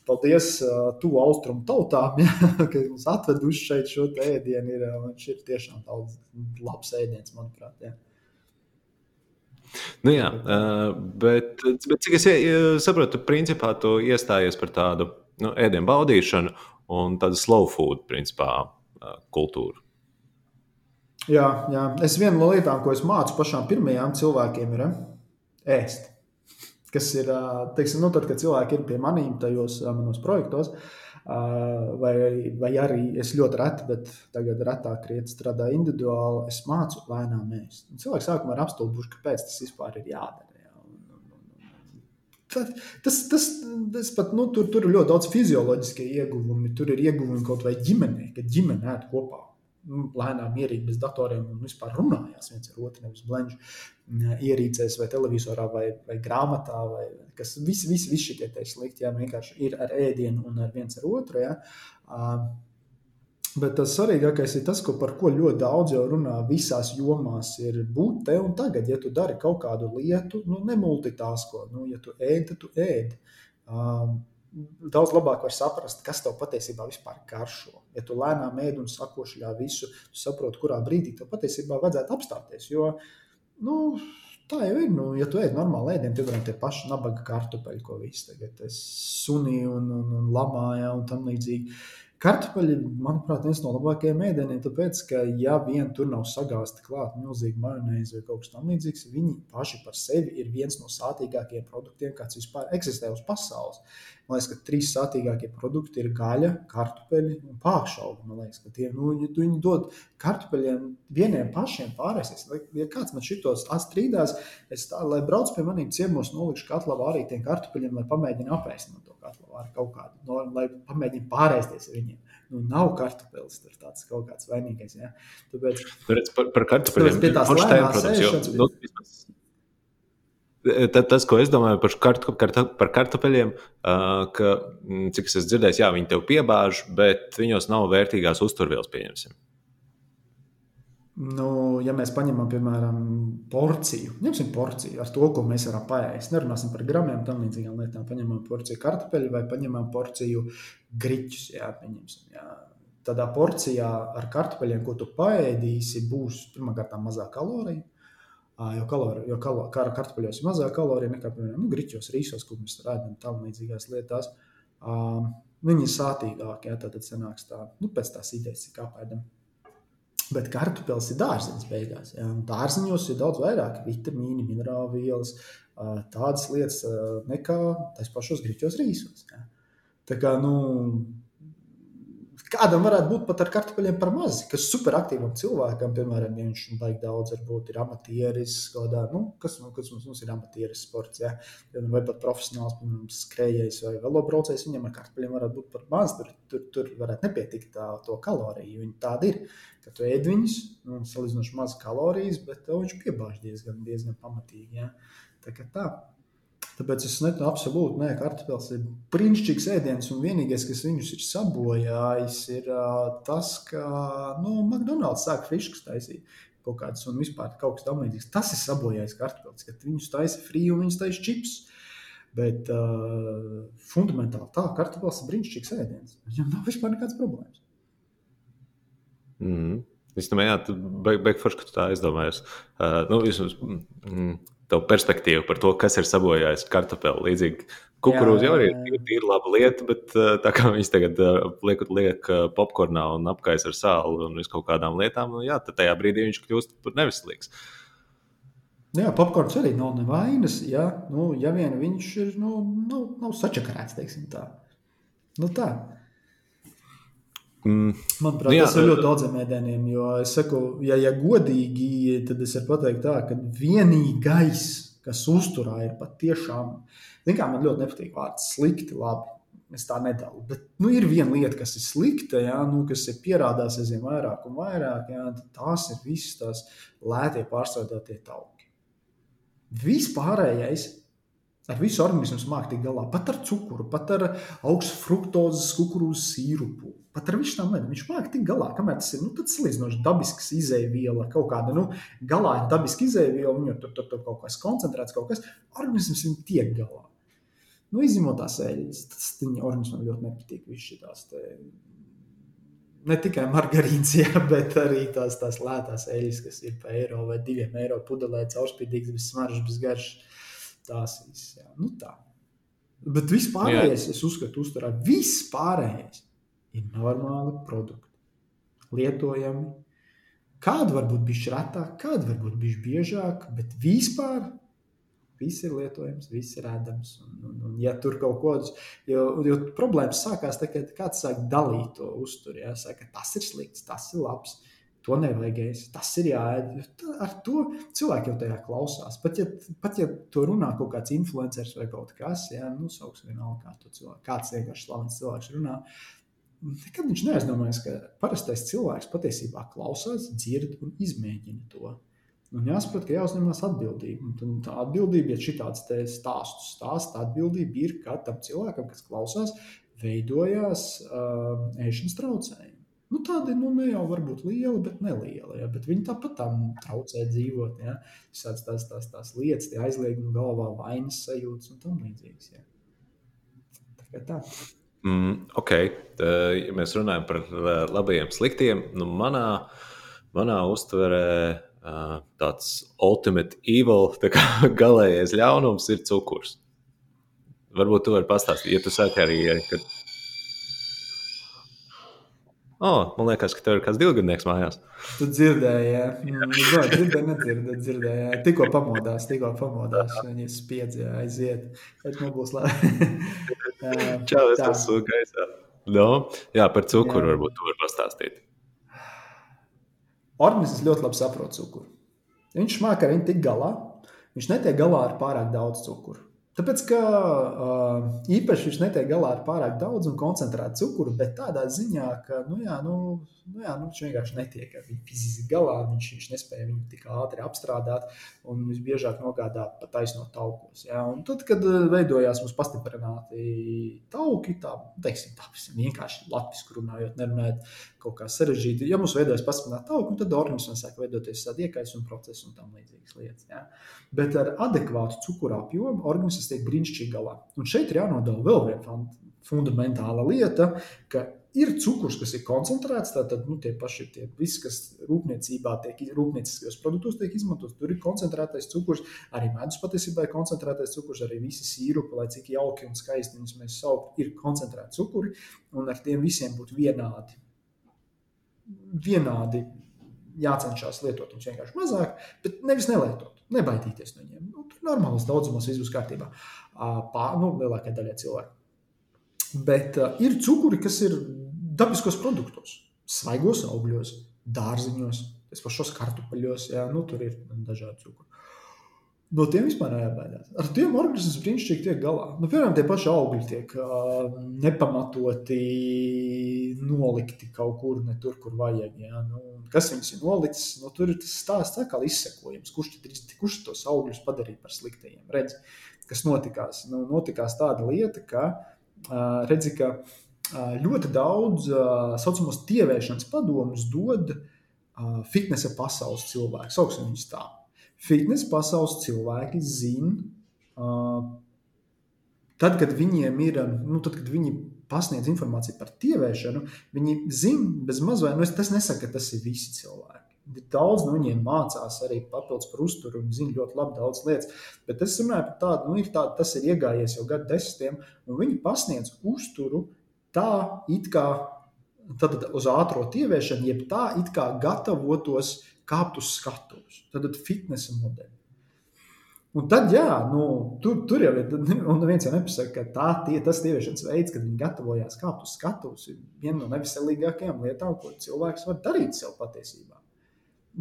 Paldies uh, tuvu austrumu tautām, ja, ka mums atveduši šeit šo ēdienu. Ir, viņš ir tiešām daudz labs ēdiens, manuprāt. Ja. Nu jā, bet, bet cik es saprotu, principā tu iestājies par tādu nu, ēdienu baudīšanu un tādu slow food principā, kultūru. Jā, jā, es viena no lietām, ko es mācu pašām pirmajām cilvēkiem, ir ēst kas ir, teiksim, nu, tad, kad cilvēki ir pie maniem tajos manos projektos, vai, vai arī es ļoti reti, bet tagad retāk krietni strādāju individuāli, es mācu lēnām ēst. Cilvēki sākumā ir apstulbuši, kāpēc tas vispār ir jādara. Tas, tas, tas, pat, nu, tur, tur ir ļoti daudz fizioloģiskie ieguvumi. Tur ir ieguvumi kaut vai ģimenei, kad ģimene ēd kopā nu, lēnām mierīgi bez datoriem un vispār runājās viens ar otru, nevis blendžu ierīcēs, vai televizorā, vai, vai grāmatā, vai kas visi, visi, visi šie tie slikti, jā, vienkārši ir ar ēdienu un ar viens ar otru. Jā. Bet tas svarīgākais ir tas, ko, par ko ļoti daudz jau runā visās jomās, ir būt te un tagad. Ja tu dari kaut kādu lietu, nu, nemultitāsko, nu, ja tu ēd, tad tu ēd. Um, daudz labāk var saprast, kas tev patiesībā vispār garšo. Ja tu lēnām ēd un sakošļā visu, tu saproti, kurā brīdī tev patiesībā vajadzētu apstāties. Jo nu, tā jau ir. Nu, ja tu ēd normāli ēdienu, tad piemēram tie paši nabaga kartupeļi, ko visi tagad sunīja un, un, un lamāja un tam līdzīgi. Kartupeļi, manuprāt, viens no labākajiem ēdieniem, tāpēc, ka, ja vien tur nav sagāzta klāta milzīga majonēze vai kaut kas tamlīdzīgs, viņi paši par sevi ir viens no sātīgākajiem produktiem, kāds vispār eksistē uz pasaules. Man liekas, ka trīs sātīgākie produkti ir gaļa, kartupeļi un pāršaubi. Man liekas, ka tie, nu, ja viņi dod kartupeļiem vieniem pašiem pārēsies. Ja kāds man šitos strīdās, es tā, lai brauc pie maniem ciemos, nolikšu katlā arī tiem kartupeļiem, lai pamēģinu apēst no to katlā ar kaut kādu, no, lai pamēģinu pārēsties ar viņiem. Nu, nav kartupeļs, tur tāds kaut kāds vainīgais. Ja? Tāpēc, redz, par, par kartupeļiem, pie tās lēnās ēšanas. Nu, Tas, ko es domāju par, kartu, kartu, par kartupeļiem, ka, cik es esmu dzirdējis, jā, viņi tev piebāž, bet viņos nav vērtīgās uzturvielas, pieņemsim. Nu, ja mēs paņemam, piemēram, porciju, ņemsim porciju ar to, ko mēs varam paēst. Nerunāsim par gramiem, tam līdzīgām lietām. Paņemam porciju kartupeļu vai paņemam porciju griķus. Jā, jā. Tādā porcijā ar kartupeļiem, ko tu paēdīsi, būs pirmkārt mazāk kaloriju Jo, kalori, jo kalo, kara kartupeļos ir mazāk kaloriju nekā, piemēram, nu, griķos, rīsos, kur mēs rādām tam līdzīgās lietās. Uh, viņi ir sātīgāki, ja tad sanāks tā, nu, pēc tās idejas, cik apēdam. Bet kartupeļs ir dārziņš beigās. Ja? Dārziņos ir daudz vairāk vitamīnu, minerālu vielas, tādas lietas nekā tais pašos grīķos rīsos. Ja? Tā kā, nu, Kādam varētu būt pat ar kartupeļiem par maz, kas superaktīvam cilvēkam, piemēram, ja viņš baig daudz, varbūt ir amatieris, kādā, nu, kas, nu, kas mums, mums ir amatieris sports, ja? vai pat profesionāls, piemēram, skrejējs vai velobraucējs, viņam ar kartupeļiem varētu būt par maz, tur, tur, tur varētu nepietikt tā, to kaloriju, viņi tādi ir, ka tu ēd viņus, nu, salīdzinoši maz kalorijas, bet viņš piebāž diezgan, diezgan pamatīgi, ja? Tā kā tā. Tāpēc es netu absolūti nē, kartupēlis ir brīnišķīgs ēdiens, un vienīgais, kas viņus ir sabojājis, ir uh, tas, ka nu, McDonald's sāk friškas taisīt kaut kādas, un vispār kaut kas tamlīdzīgs. Tas ir sabojājis kartupēlis, kad viņus taisa frī un viņus taisa čips. Bet uh, fundamentāli tā, kartupēlis ir brīnišķīgs ēdiens. Viņam nav vispār nekādas problēmas. Mm. Es domāju, ka beig, ka tu tā aizdomājies. Uh, nu, vismaz, mm, tev perspektīvu par to, kas ir sabojājis kartupeli. Līdzīgi kukurūza jau ir tīra laba lieta, bet tā kā viņas tagad liek, liek popkornā un apkais ar sāli un visu kaut kādām lietām, nu, jā, tad tajā brīdī viņš kļūst par neveselīgs. Jā, popkorns arī nav nevainas. Ja, nu, ja vien viņš ir nu, nav, nav sačakarēts, teiksim tā. Nu, tā. Mm. Manuprāt, nu, jā, tas ir ļoti daudziem ēdieniem. Jo es saku, ja, ja godīgi, tad es varu pateikt, tā, ka vienīgais, kas uzturā, ir patiešām, kā man ļoti nepatīk vārds slikti, labi. Es tā nedalu. Bet nu, ir viena lieta, kas ir slikta, ja, nu, kas ir pierādās aizvien vairāk un vairāk. Ja, tās ir visas tās lētie pārstrādātie tauki. Vispārējais ar visu organismu mākslinieks tiek galā. Pat ar cukuru, pat ar augstu fruktozes kukurūzas sīrupu Pat ar visu tam lietām viņš māca tikt galā. Kamēr tas ir nu, salīdzinoši dabisks izēviela, kaut kāda nu, galā ir dabiska izēviela, viņu tur, tur, tur kaut kas koncentrēts, kaut kas organisms viņu tiek galā. Nu, izņemot tās eļļas, tas viņa organismam ļoti nepatīk. Šitās, te, ne tikai margarīns, jā, bet arī tās, tās lētās eļļas, kas ir par eiro vai diviem eiro pudelē, caurspīdīgas, bez smaržas, bez garšas. Tās visas, jā. Nu, tā. Bet vispārējais, es uzskatu, uzturā vispārējais ir normāli produkti. Lietojami. Kāda var būt bijusi retāk, kāda var būt bijusi biežāk, bet vispār viss ir lietojams, viss ir ēdams. Un, un, un, ja tur kaut kādas, jo, jo problēmas sākās, tad, kad kāds sāk dalīt to uzturu, ja saka, tas ir slikts, tas ir labs. To nevajag ēst, tas ir jāēd. Ar to cilvēki jau tajā klausās. Pat ja, pat ja to runā kaut kāds influenceris vai kaut kas, ja, nu, sauks vienalga, kā to cilvēku, kāds vienkārši slavens cilvēks runā, Nekad viņš neaizdomājas, ka parastais cilvēks patiesībā klausās, dzird un izmēģina to. Un jāsaprot, ka jāuzņemas atbildība. Un tā atbildība, ja šāds stāsts stāsta, atbildība ir katram cilvēkam, kas klausās, veidojās uh, ēšanas traucējumi. Nu, tādi nu, ne jau varbūt lieli, bet nelieli. Ja? Bet viņi tāpat tam traucē dzīvot. Ja? Visādas tās, tās, tās lietas, tie aizliegumi galvā, vainas sajūtas un tam līdzīgas. Ja? Tā kā tā. Mm, ok, tā, ja mēs runājam par labajiem, sliktiem, nu manā, manā uztverē tāds ultimate evil, tā kā galīgais ļaunums ir cukurs. Varbūt tu vari pastāstīt, ja tu saki arī, ka Oh, man liekas, ka tev ir kāds divgadnieks mājās. Tu dzirdēji, jā. Mm, jā, dzirdēji, nedzirdēji, dzirdēji. Tikko pamodās, tikko pamodās. Viņa spiedz, jā, aiziet. Bet nu būs labi. Čau, es esmu gaisā. No? Jā, par cukuru jā. varbūt tu vari pastāstīt. Organisms ļoti labi saprot cukuru. Viņš māca ar viņu tik galā. Viņš netiek galā ar pārāk daudz cukuru. Tāpēc, ka uh, īpaši viņš netiek galā ar pārāk daudz un koncentrētu cukuru, bet tādā ziņā, ka nu, jā, nu, nu, jā, nu, viņš vienkārši netiek ar viņu fiziski galā, viņš, viņš nespēja viņu tik ātri apstrādāt un visbiežāk nogādāt pa taisno taukos. Ja? Un tad, kad veidojās mums pastiprināti tauki, tā, teiksim, tā vienkārši latviešu runājot, nerunājot kaut kā sarežģīti. Ja mums veidojas pastiprināti tauki, tad organismam sāk veidoties tādi iekaisuma procesi un tam līdzīgas lietas. Ja? Bet ar adekvātu cukuru apjomu organisms tiek brīnišķīgi galā. Un šeit ir jānodala vēl viena fundamentāla lieta, ka ir cukurs, kas ir koncentrēts. Tātad nu, tie paši tie visi, kas rūpniecībā tiek rūpnieciskajos produktos tiek izmantots, tur ir koncentrētais cukurs. Arī medus patiesībā ir koncentrētais cukurs, arī visi sīrupi, lai cik jauki un skaisti viņus mēs saucam, ir koncentrēti cukuri, un ar tiem visiem būtu vienādi. Vienādi jācenšas lietot viņus vienkārši mazāk, bet nevis nelietot, nebaidīties no viņiem. Nu, tur normāls daudzumos viss būs kārtībā. Pār, nu, lielākajai daļai cilvēku. Bet uh, ir cukuri, kas ir dabiskos produktos, svaigos augļos, dārziņos, tas pašos kartupeļos, jā, nu, tur ir dažādi cukuri. No tiem vispār nebaidās. Ar tiem organisms brīnišķīgi tiek galā. Nu, piemēram, tie paši augļi tiek uh, nepamatoti nolikti kaut kur, ne tur, kur vajag. Jā. Nu, kas viņus ir nolicis? Nu, tur ir tas stāsts atkal izsekojams. Kurš, kurš tos augļus padarīja par sliktajiem? Redz, kas notikās? Nu, notikās tāda lieta, ka uh, redzi, ka uh, ļoti daudz tā saucamos tievēšanas padomus dod fitnesa pasaules cilvēki. Sauksim viņus tā. Fitnesa pasaules cilvēki zina, tad, kad viņiem ir, nu, tad, kad viņi pasniedz informāciju par tievēšanu, viņi zina bez mazliet, nu, tas nesaka, ka tas ir visi cilvēki. Daudz no viņiem mācās arī papildus par uzturu. Viņi zina ļoti labi daudz lietas. Bet es runāju par tādu, nu, ir tādu, tas ir iegājies jau gadu desmitiem, un viņi pasniedz uzturu tā it kā tad, uz ātrā ieviešanu, jeb tā it kā gatavotos kāpt uz skatuves. Tad ir fitnesa modeļi. Un tad, jā, nu, tur, tur jau ir. Un viens jau nepasaka, ka tā, tie, tas ieviešanas veids, kad viņi gatavojās kāpt uz skatuves, ir viena no neveselīgākajām lietām, ko cilvēks var darīt sev patiesībā.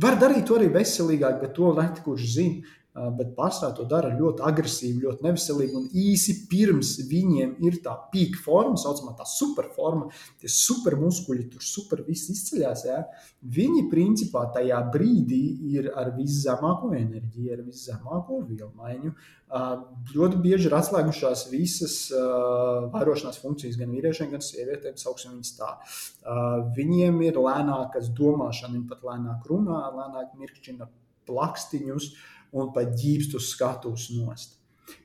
Var darīt to arī veselīgāk, bet to ne kurš zina bet pārsvarā to dara ļoti agresīvi, ļoti neveselīgi. Un īsi pirms viņiem ir tā pīka forma, tā saucamā tā superforma, tie supermuskuļi, tur super viss izceļas. Ja? Viņi principā tajā brīdī ir ar viszemāko enerģiju, ar viszemāko vielu maiņu. Ļoti bieži ir atslēgušās visas vairošanās funkcijas gan vīriešiem, gan sievietēm. Sauksim viņas tā. Viņiem ir lēnākas domāšana, viņi pat lēnāk runā, lēnāk mirkšķina plakstiņus. Uh, un pat ģīpst uz skatuves nost.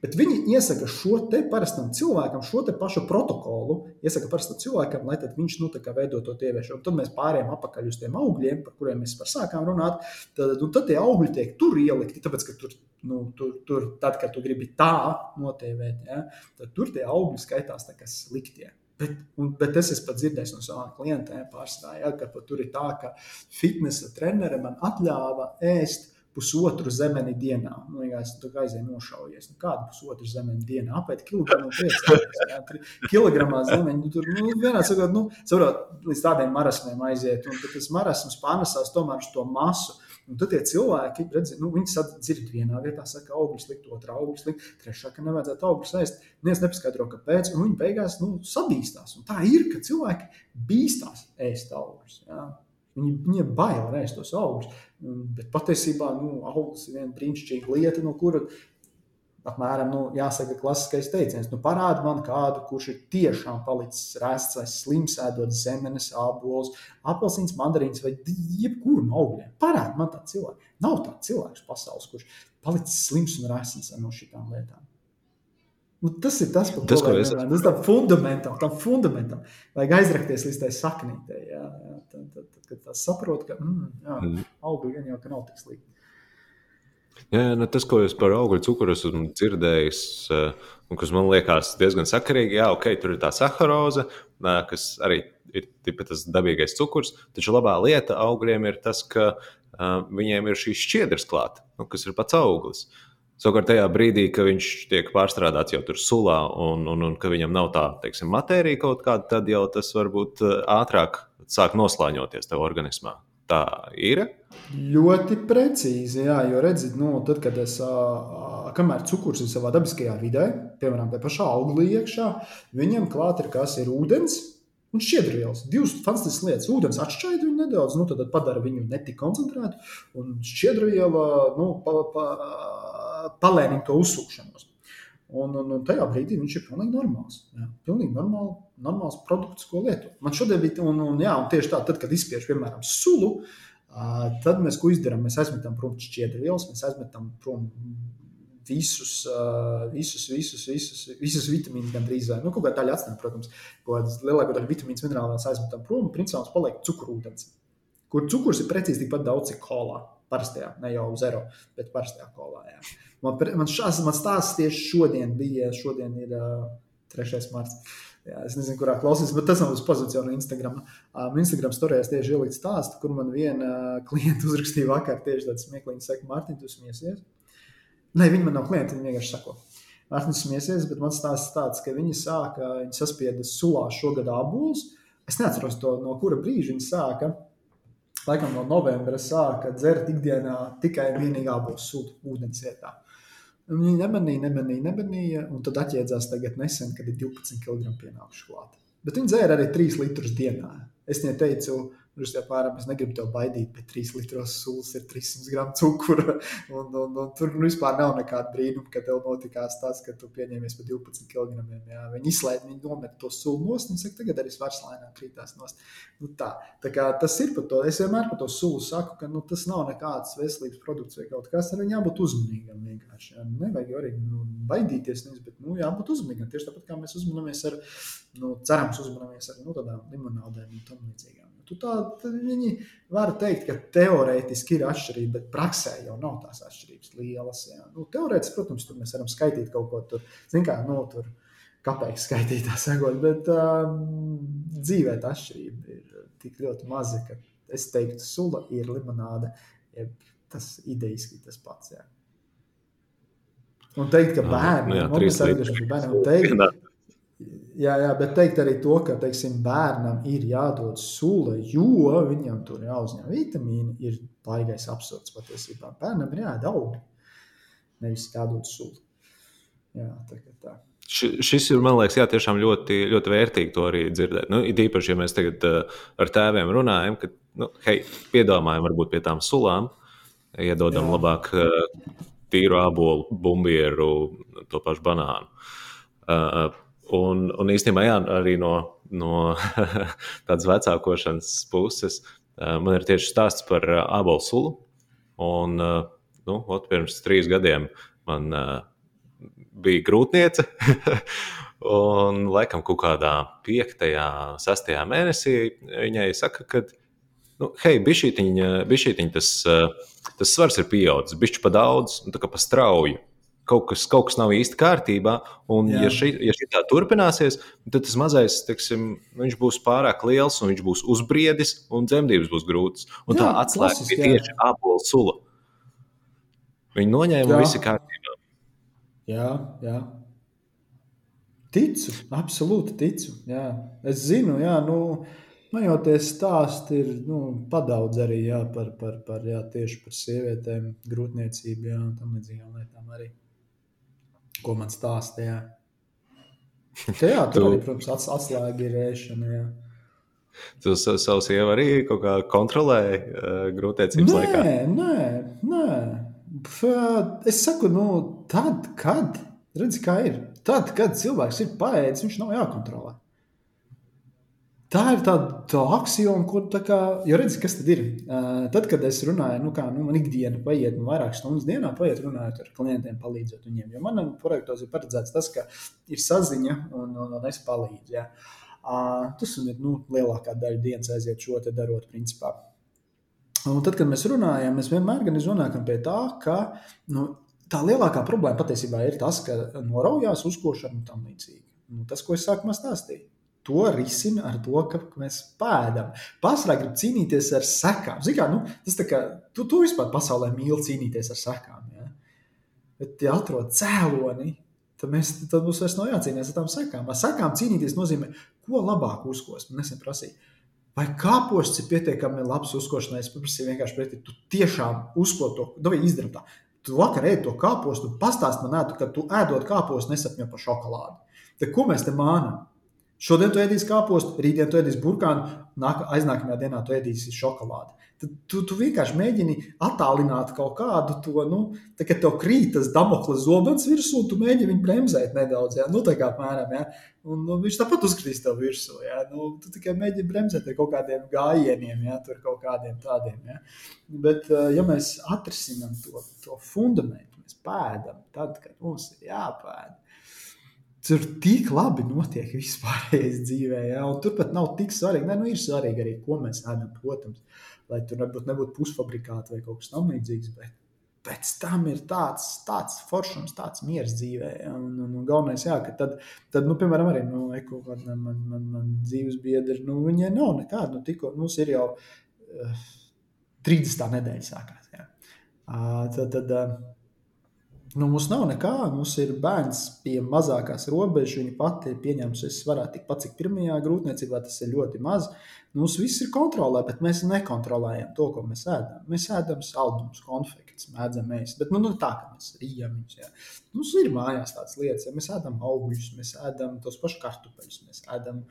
Bet viņi iesaka šo te parastam cilvēkam, šo te pašu protokolu, iesaka parastam cilvēkam, lai viņš nu, veido to tieviešanu. Tad mēs pārējām atpakaļ uz tiem augļiem, par kuriem mēs sākām runāt. Tad, nu, tad tie augļi tiek tur ielikti, tāpēc ka tur, nu, tur, tur tad, kad tu gribi tā notievēt, ja, tad tur tie augļi skaitās kā sliktie. Bet, un, bet es esmu dzirdējis no savām klientiem, pārstāvjiem, ja, ka tur ir tā, ka fitnesa trenere man atļāva ēst pusotru zemeni dienā. Nu, vienkārši tu aizēji nošaujies. Nu, kādu pusotru zemeni dienā? Apēdi kilogramu priekšstāvus. Kilogramā zemeņu. Nu, tur nu, vienā sakot, nu, saprot, līdz tādiem marasmiem aiziet. Un tas marasms pārnesās tomēr uz to masu. Un tad tie cilvēki, redz, nu, viņi dzird vienā vietā, saka, augļus likt, otrā augļus likt, trešā, ka nevajadzētu augļus ēst. Neviens nepaskaidro, kāpēc, un viņi beigās nu, sabīstās. Un tā ir, ka cilvēki bīstās ēst augļus. Viņi, viņiem bail ēst tos augļus. Bet patiesībā nu, augsts ir viena brīnišķīga lieta, no kura apmēram nu, jāsaka klasiskais teiciens. Nu, parādi man kādu, kurš ir tiešām palicis rēsts vai slims, ēdot zemenes, apelsīns, apelsīns, mandarīns vai jebkuru no augļiem. Parādi man tādu cilvēku. Nav tāds cilvēks pasaules, kurš palicis slims un rēsts no šīm lietām. Nu, tas ir tas, tas ko es domāju. Tas ir fundamentam, tam fundamentam. Vajag aizrakties līdz tai saknītei. Jā, jā, tad, tad, tad, kad tas saprot, ka mm, jā, mm. augļi gan jau nav tik slikti. Jā, nu, tas, ko es par augļu cukuru esmu dzirdējis, uh, un kas man liekas diezgan sakarīgi, jā, ok, tur ir tā saharoza, uh, kas arī ir tas dabīgais cukurs, taču labā lieta augļiem ir tas, ka viņiem ir šīs šķiedras klāt, nu, kas ir pats auglis. Uh, Savukārt, tajā brīdī, kad viņš tiek pārstrādāts jau tur sulā, un, un, un ka viņam nav tā teiksim, matērija kaut kāda, tad jau tas varbūt eh, ātrāk sāk noslēņoties tev organismā. Tā ir. Ļoti precīzi, jā, jo redziet, nu, tad, kad es, kamēr cukurs ir savā dabiskajā vidē, piemēram, tā pašā auglī iekšā, viņam klāt ir kas ir ūdens, Un šķiedrvielas, divas fantastiskas lietas. Vodens atšķaida viņu nedaudz, nu, tad padara viņu netik koncentrētu. Un šķiedrviela nu, pa, pa, palēnina to uzsūkšanos. Un, un, un tajā brīdī viņš ir pilnīgi normāls. Jā, pilnīgi normāli, normāls produkts, ko lietot. Man šodien bija, un, un, jā, un tieši tā, tad, kad izspiež, piemēram, sulu, tad mēs ko izdarām? Mēs aizmetam prom šķiedrvielas, mēs aizmetam prom visus, uh, visus, visus, visus, visus vitamīnus gandrīz. Nu, kaut kā daļa atstāja, protams, kaut kādas lielākā daļa vitamīnu minerālās aizmetam prom, un principā mums paliek cukurūdens, kur cukurs ir precīzi tikpat daudz, cik kolā. Parastajā, ne jau zero, bet parastajā kolā. Jā. Man, man, šās, man stāsts tieši šodien bija, šodien ir uh, 3. marts. Jā, es nezinu, kurā klausīties, bet tas nav uz pozīciju no Instagram. Um, Instagram storijās tieši ielikt stāstu, kur man viena uh, klienta uzrakstīja vakar tieši tādu smieklīgu, saka, Mārtiņ, tu smiesies. Nē, viņi man nav klienti, viņi vienkārši sako. Mārtiņ, smiesies, bet man stāsts tāds, ka viņi sāka, viņi saspieda sulā šogad abolus. Es neatceros to, no kura brīža viņi sāka. Laikam no novembra sāka dzert ikdienā tikai vienīgi abos sūdu ūdens vietā. Viņi nemanīja, nemanīja, nemanīja, un tad atjēdzās tagad nesen, kad ir 12 kg pienākuši klāt. Bet viņi dzēra arī 3 litrus dienā. Es viņai teicu, Tur jau pārāk es negribu tev baidīt, bet 3 litros sūkļus ir 300 gramu cukura. Un, un, un tur nu, vispār nav nekāda brīnuma, ka tev notikās tas, ka tu pieņēmies par 12 kg. Viņi izslēdz, viņi nomet to sūkļu nost un saka, tagad arī svars lēnām krītās nost. Nu, tā. tā kā tas ir par to. Es vienmēr par to sūkļu saku, ka nu, tas nav nekāds veselības produkts vai kaut kas, ar viņu jābūt uzmanīgam. Vienkārši. Jā. Nu, nevajag arī nu, baidīties, nevis, bet nu, jābūt uzmanīgam. Tieši tāpat kā mēs uzmanamies ar, nu, cerams, uzmanamies ar nu, tādām limonādēm un tam līdzīgām. Tu tā, viņi var teikt, ka teorētiski ir atšķirība, bet praksē jau nav tās atšķirības lielas. Jā. Nu, teorētiski, protams, tur mēs varam skaitīt kaut ko tur, zin kā, nu, tur kāpēc skaitīt tā sakot, bet um, dzīvē tā atšķirība ir tik ļoti maza, ka es teiktu, sula ir limonāde, ja tas idejiski tas pats. Jā. Un teikt, ka man ir arī bērni, un teikt, Jā, jā, bet teikt arī to, ka teiksim, bērnam ir jādod sula, jo viņam tur jāuzņem vitamīni, ir baigais absurds patiesībā. Bērnam ir jādod augi, nevis jādod sula. Jā, tā, tā. Šis ir, man liekas, jā, tiešām ļoti, ļoti vērtīgi to arī dzirdēt. Nu, it īpaši, ja mēs tagad uh, ar tēviem runājam, ka, nu, hei, piedomājam varbūt pie tām sulām, iedodam jā. labāk uh, tīru ābolu, bumbieru, to pašu banānu. Uh, Un, un īstenībā jā, arī no, no tādas vecākošanas puses man ir tieši stāsts par ābolu sulu. Un, nu, ot, pirms trīs gadiem man bija grūtniece. un, laikam, kaut kādā piektajā, sastajā mēnesī viņai saka, ka, nu, hei, bišķītiņ, tas, tas svars ir pieaudzis, bišķi pa daudz, un tā kā pa strauju kaut kas, kaut kas nav īsti kārtībā. Un, Jā. ja šī, ja šī tā turpināsies, tad tas mazais teksim, viņš būs pārāk liels, un viņš būs uzbriedis, un dzemdības būs grūtas. Un jā, tā atslēga bija tieši apelsīna sula. Viņi noņēma un viss ir kārtībā. Jā, jā. Ticu, absolūti ticu. Jā. Es zinu, jā, nu, man jau tie stāsti ir nu, padaudz arī jā, par, par, par, jā, tieši par sievietēm, grūtniecību jā, tam līdzīgām lietām arī ko man stāstīja. Jā, tur arī, protams, ats, atslēga ir ēšana. Jā. Tu savu sievu arī kaut kā kontrolēji uh, grūtniecības nē, laikā? Nē, nē. Es saku, nu, tad, kad, redz, kā ir. Tad, kad cilvēks ir paēdis, viņš nav jākontrolē. Tā ir tāda tā axioma, ko tā kā, jo redzi, kas tad ir. Uh, tad, kad es runāju, nu, kā nu, man ikdiena paiet, nu, vairākas stundas dienā paiet runājot ar klientiem, palīdzot viņiem. Jo manam projektos ir paredzēts tas, ka ir saziņa un, un, un es palīdzu. Ja. Uh, tas ir nu, lielākā daļa dienas aiziet šo te darot, principā. Un tad, kad mēs runājam, mēs vienmēr nonākam pie tā, ka nu, tā lielākā problēma patiesībā ir tas, ka noraujās uzkošana un tam līdzīgi. Nu, tas, ko es sākumā stāstīju to risina ar to, ka mēs pēdām. Pārsvarā grib cīnīties ar sekām. Kā, nu, tas kā, tu, tu vispār pasaulē mīli cīnīties ar sekām. Ja? Bet, ja atrod cēloni, tad, mēs, tad mums vairs nav jācīnās ar tām sekām. Ar sekām cīnīties nozīmē, ko labāk uzkost. Man nesen prasīja, vai kāposts ir pietiekami labs uzkošanai. Es paprasīju vienkārši pretī, tu tiešām uzko to, vai izdara tā. Tu vakar ēdi to kāpostu, pastāst man, ētu, ka tu ēdot kāpostu nesapņo par šokolādi. Tad ko mēs te mānām? Šodien tu ēdīsi kāpostu, rītdien tu ēdīsi burkānu, nāk, aiznākamajā dienā tu ēdīsi šokolādi. Tad tu, tu vienkārši mēģini attālināt kaut kādu to, nu, tā, kad tev krīt tas damoklis zobens virsū, tu mēģini viņu bremzēt nedaudz, jā, nu, tā kā apmēram, jā. Un nu, viņš tāpat uzkritīs tev virsū, jā. Nu, tu tikai mēģini bremzēt ar kaut kādiem gājieniem, jā, tur kaut kādiem tādiem, jā. Bet, ja mēs atrisinām to, to fundamentu, mēs pēdam, tad, kad mums ir jāpēd. Tur tik labi notiek vispārējais dzīvē, ja? turpat nav tik svarīgi. Nē, nu ir svarīgi arī, ko mēs ēdam, protams, lai tur varbūt nebūtu pusfabrikāti vai kaut kas tamlīdzīgs. Bet pēc tam ir tāds, tāds foršums, tāds miers dzīvē. Ja? Un, un, un galvenais, jā, ka tad, tad nu, piemēram, arī nu, eko, man, man, man, dzīves biedri, nu, viņai nav nekāda. Nu, tikko mums ir jau uh, 30. nedēļa sākās. Ja? Uh, tad, tad, uh, Nu, mums nav nekā, mums ir bērns pie mazākās robežas. Viņa pati ir pieņēmusi, es varētu tikpat, cik pirmajā grūtniecībā tas ir ļoti maz. Mums viss ir kontrolē, bet mēs nekontrolējam to, ko mēs ēdam. Mēs ēdam saldumus, konfekts, mēdzam mēs. Bet nu, nu, tā, ka mēs rījam viņus. Ja. Mums ir mājās tādas lietas, ja mēs ēdam augļus, mēs ēdam tos pašus kartupeļus, mēs ēdam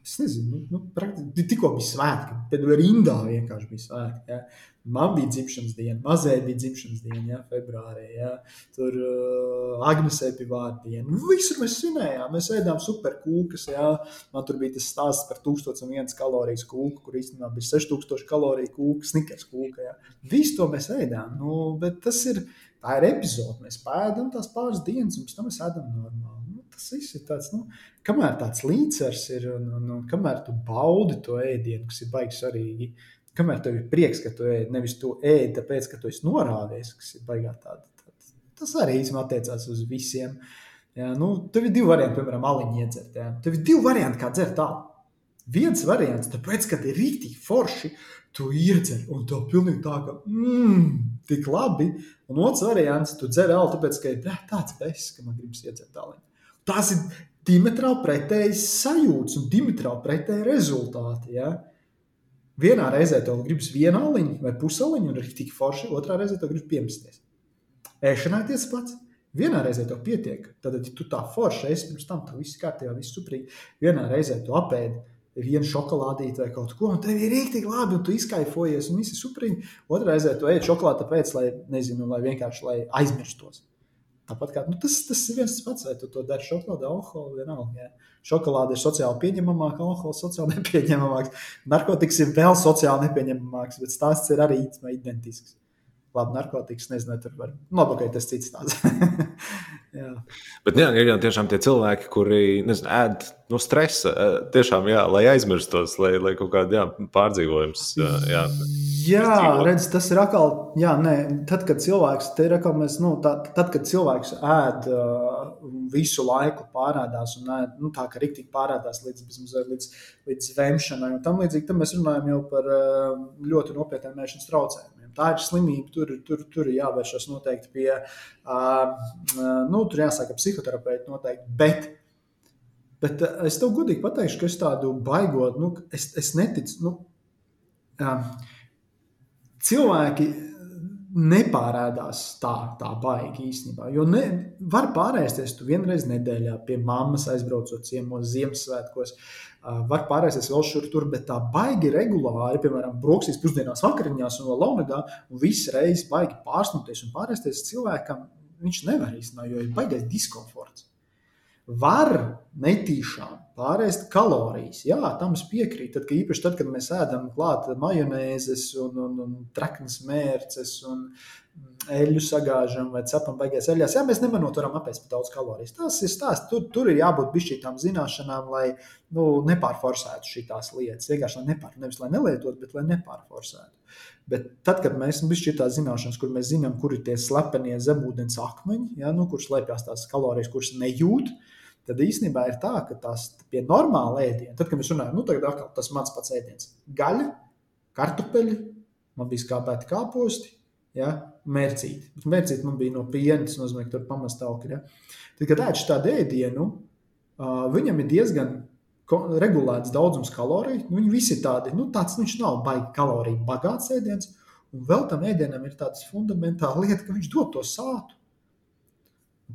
Es nezinu, nu, nu, tikko bija svētki, tad rindā vienkārši bija svētki. Ja. Man bija dzimšanas diena, mazai bija dzimšanas diena, ja, februārī. Ja. Tur uh, Agnesē bija vārdu diena. Nu, visur mēs svinējām, mēs ēdām superkūkas. Ja. Man tur bija tas stāsts par 1001 kalorijas kūku, kur īstenībā bija 6000 kaloriju kūka, snikers kūka. Ja. Visu to mēs ēdām. Nu, bet tas ir, tā ir epizode. Mēs pēdām tās pāris dienas, un pēc tam mēs ēdam normāli tas viss ir tāds, nu, kamēr tāds līdzsvars ir un, un, un kamēr tu baudi to ēdienu, kas ir baigi svarīgi. Kamēr tev ir prieks, ka tu ēd, nevis tu ēd, tāpēc, ka tu esi norāvies, kas ir baigā tāda. tāda. Tas arī īstenībā attiecās uz visiem. Jā, nu, tev ir divi varianti, piemēram, aliņu iedzert. Jā. Tev ir divi varianti, kā dzert tālu. Viens variants, tāpēc, ka ir rīktīgi forši, tu iedzer, un tev pilnīgi tā, ka mmm, tik labi. Un otrs variants, tu dzer alu, tāpēc, ka ir tāds beigas, ka man gribas iedzert tālu. Tās ir diametrāli pretējas sajūtas un diametrāli pretēji rezultāti. Ja? Vienā reizē tev gribas viena aliņa vai pusaliņa, un ir tik forši, otrā reizē tev gribas piemesties. Ēšanā tas pats. Vienā reizē tev pietiek, tad, ja tu tā forši esi, pirms tam tev viss kārtībā, viss suprīgi. Vienā reizē tu apēdi vienu šokolādīti vai kaut ko, un tev ir rīktīgi labi, un tu izkaifojies, un viss ir suprīgi. Otrā reizē tu ēd šokolādi tāpēc, lai, nezinu, lai vienkārši lai aizmirstos. Tāpat kā nu, tas, tas ir viens pats, vai tu to dari šokolādē, alkoholu, vienalga. Jā. Šokolāde ir sociāli pieņemamāka, alkohols sociāli nepieņemamāks. Narkotikas ir vēl sociāli nepieņemamāks, bet stāsts ir arī identisks. Labi, narkotikas, nezinu, tur var. Nu, okay, tas cits tāds. jā. Bet jā, ir jau tiešām tie cilvēki, kuri nezinu, ēd no stresa, tiešām, jā, lai aizmirstos, lai, lai kaut kāda pārdzīvojums. Jā, jā redz, tas ir atkal, jā, nē, tad, kad cilvēks, te ir atkal mēs, nu, tā, tad, kad cilvēks ēd visu laiku pārādās un ēd, nu, tā, ka riktīgi pārādās līdz, līdz, līdz, līdz zvemšanai un tam līdzīgi, tad mēs runājam jau par ļoti nopietniem mēšanas traucējumiem. Tā ir slimība, tur, tur, tur ir jāvēršas noteikti pie, nu, tur jāsaka psihoterapeita noteikti. Bet, bet es tev godīgi pateikšu, ka es tādu baigot, nu, es, es neticu. Nu, cilvēki nepārādās tā, tā baigi īstenībā. Jo ne, var pārēsties tu vienreiz nedēļā pie mammas, aizbraucot ciemos Ziemassvētkos. Var pārēsties vēl šur tur, bet tā baigi regulāri, piemēram, brokastīs pusdienās, vakariņās un vēl launagā, un visu reizi baigi pārsnoties un pārēsties cilvēkam, viņš nevar īstenībā, jo ir baigais diskomforts. Var netīšām pārēst kalorijas. Jā, tam es piekrītu. Tad, īpaši tad, kad mēs ēdam klāt majonēzes un, un, un traknas mērces un eļļu sagāžam vai cepam baigās eļļās. Jā, mēs nemanot varam apēst par daudz kalorijas. Tas ir stāsts. Tur, tur ir jābūt bišķītām zināšanām, lai nu, nepārforsētu šīs lietas. Vienkārši lai nepār, nevis lai nelietotu, bet lai nepārforsētu. Bet tad, kad mēs nu, bijām tādas zināšanas, kur mēs zinām, kur ir tie slepenie zemūdens akmeņi, ja, nu, kur slēpjas tās kalorijas, kuras nejūt, uh, tad īstenībā ir tā, ka tās pie normāla ēdiena, tad, kad mēs runājam, nu, tagad atkal tas mans pats ēdiens - gaļa, kartupeļi, man bija skābēti kāposti, ja, mērcīti. Mērcīti man bija no piena, tas nozīmē, ka tur pamest augļi. Ja. Tad, kad ēd šādu ēdienu, uh, viņam ir diezgan regulēts daudzums kaloriju. Nu, viņi visi tādi, nu, tāds viņš nav baigi kaloriju bagāts ēdiens. Un vēl tam ēdienam ir tāds fundamentāls lieta, ka viņš dod to sātu.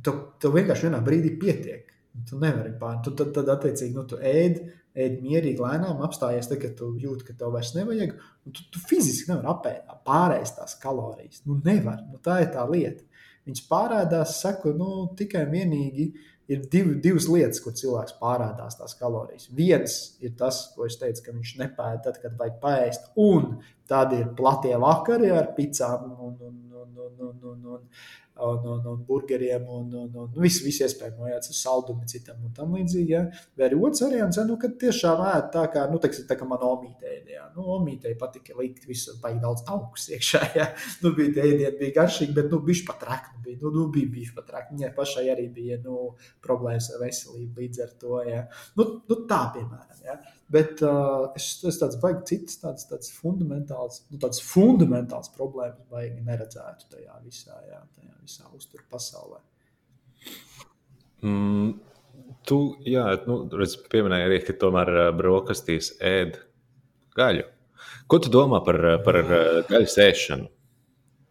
Tev, tev vienkārši vienā brīdī pietiek. Tu nevari pāri. Tu tad, tad attiecīgi, nu, tu ēd, ēd mierīgi, lēnām, apstājies, tad, kad tu jūti, ka tev vairs nevajag. Tu, tu fiziski nevari apēst, pārēst tās kalorijas. Nu, nevar. Nu, tā ir tā lieta. Viņas pārādās, saku, nu, tikai vienīgi ir div, divas lietas, kur cilvēks pārādās tās kalorijas. Viens ir tas, ko es teicu, ka viņš nepēta tad, kad vajag paēst, un tad ir platie vakari ar picām un, un, un, un, un, un, un un, un, un burgeriem un, un, un visu, visu iespējamo, jā, saldumu citam un tam līdzīgi. Jā. Vai arī otrs variants, nu, kad tiešām ēd tā kā, nu, teiksim, tā kā man omītē, jā. Nu, omītē patika likt visu, baigi daudz augus iekšā, jā. Nu, bija tie ēdieni, bija garšīgi, bet, nu, bišķi pat rakni bija, nu, nu bija bišķi pat rakni. Viņai pašai arī bija, nu, problēmas ar veselību līdz ar to, jā. Nu, nu tā, piemēram, jā. Bet uh, es, es tādas baigi citas, tādas, tādas fundamentālas, nu, tādas fundamentālas problēmas baigi neredzētu tajā visā, jā, tajā visā uzturu pasaulē. Mm, tu, jā, nu, redz, pieminēji arī, ka tomēr brokastīs ēd gaļu. Ko tu domā par, par gaļas ēšanu?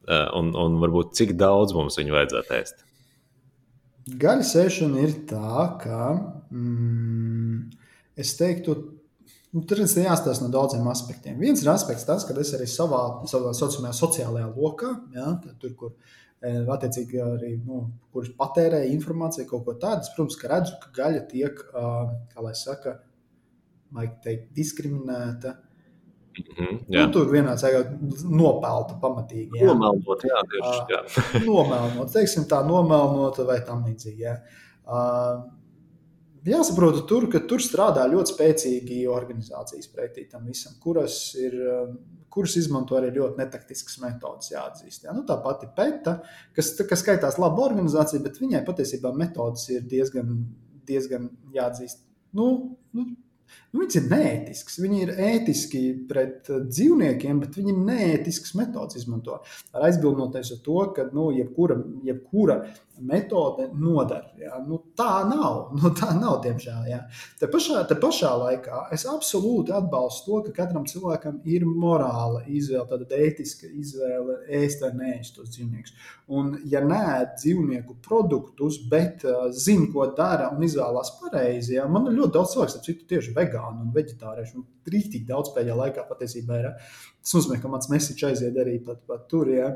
Un, un varbūt cik daudz mums viņu vajadzētu ēst? Gaļas ēšana ir tā, ka mm, es teiktu, Nu, tur ir jāstāsta no daudziem aspektiem. Viens ir aspekts, tas, ka es arī savā, savā sociālajā, sociālajā lokā, ja, tur, kur e, attiecīgi arī nu, kurš patērē informāciju, kaut ko tādu, protams, ka redzu, ka gaļa tiek, kā lai saka, teikt, diskriminēta. Mm nu, tur vienā ceļā nopelta pamatīgi. Jā. Nomelnot, jā, tieši tā. nomelnot, teiksim tā, nomelnot vai tam līdzīgi. Jā. Uh, jāsaprot, tur, ka tur strādā ļoti spēcīgi organizācijas pretī tam visam, kuras, ir, um, kuras izmanto arī ļoti netaktiskas metodas, jāatzīst. Jā. Nu, tā pati PETA, kas, kas skaitās laba organizācija, bet viņai patiesībā metodas ir diezgan, diezgan jāatzīst. Nu, nu, Nu, viņas ir neētiskas. Viņi ir ētiski pret uh, dzīvniekiem, bet viņi neētiskas metodas izmanto. Aizbildnoties ar to, ka nu, jebkura, jebkura metode nodara. Ja? Nu, tā nav. Nu, tā nav, diemžēl. Ja? Te, pašā, te pašā laikā es absolūti atbalstu to, ka katram cilvēkam ir morāla izvēle, tāda ētiska izvēle, ēst vai neēst tos dzīvniekus. Un, ja nē, dzīvnieku produktus, bet uh, zina, ko dara un izvēlās pareizi, ja? man ir ļoti daudz cilvēku, ap citu tieši vegānu un vegetāriešu. Un rītīgi daudz pēdējā laikā patiesībā ir. Tas nozīmē, ka mans mesiķis aiziet arī pat, pat tur. Ja?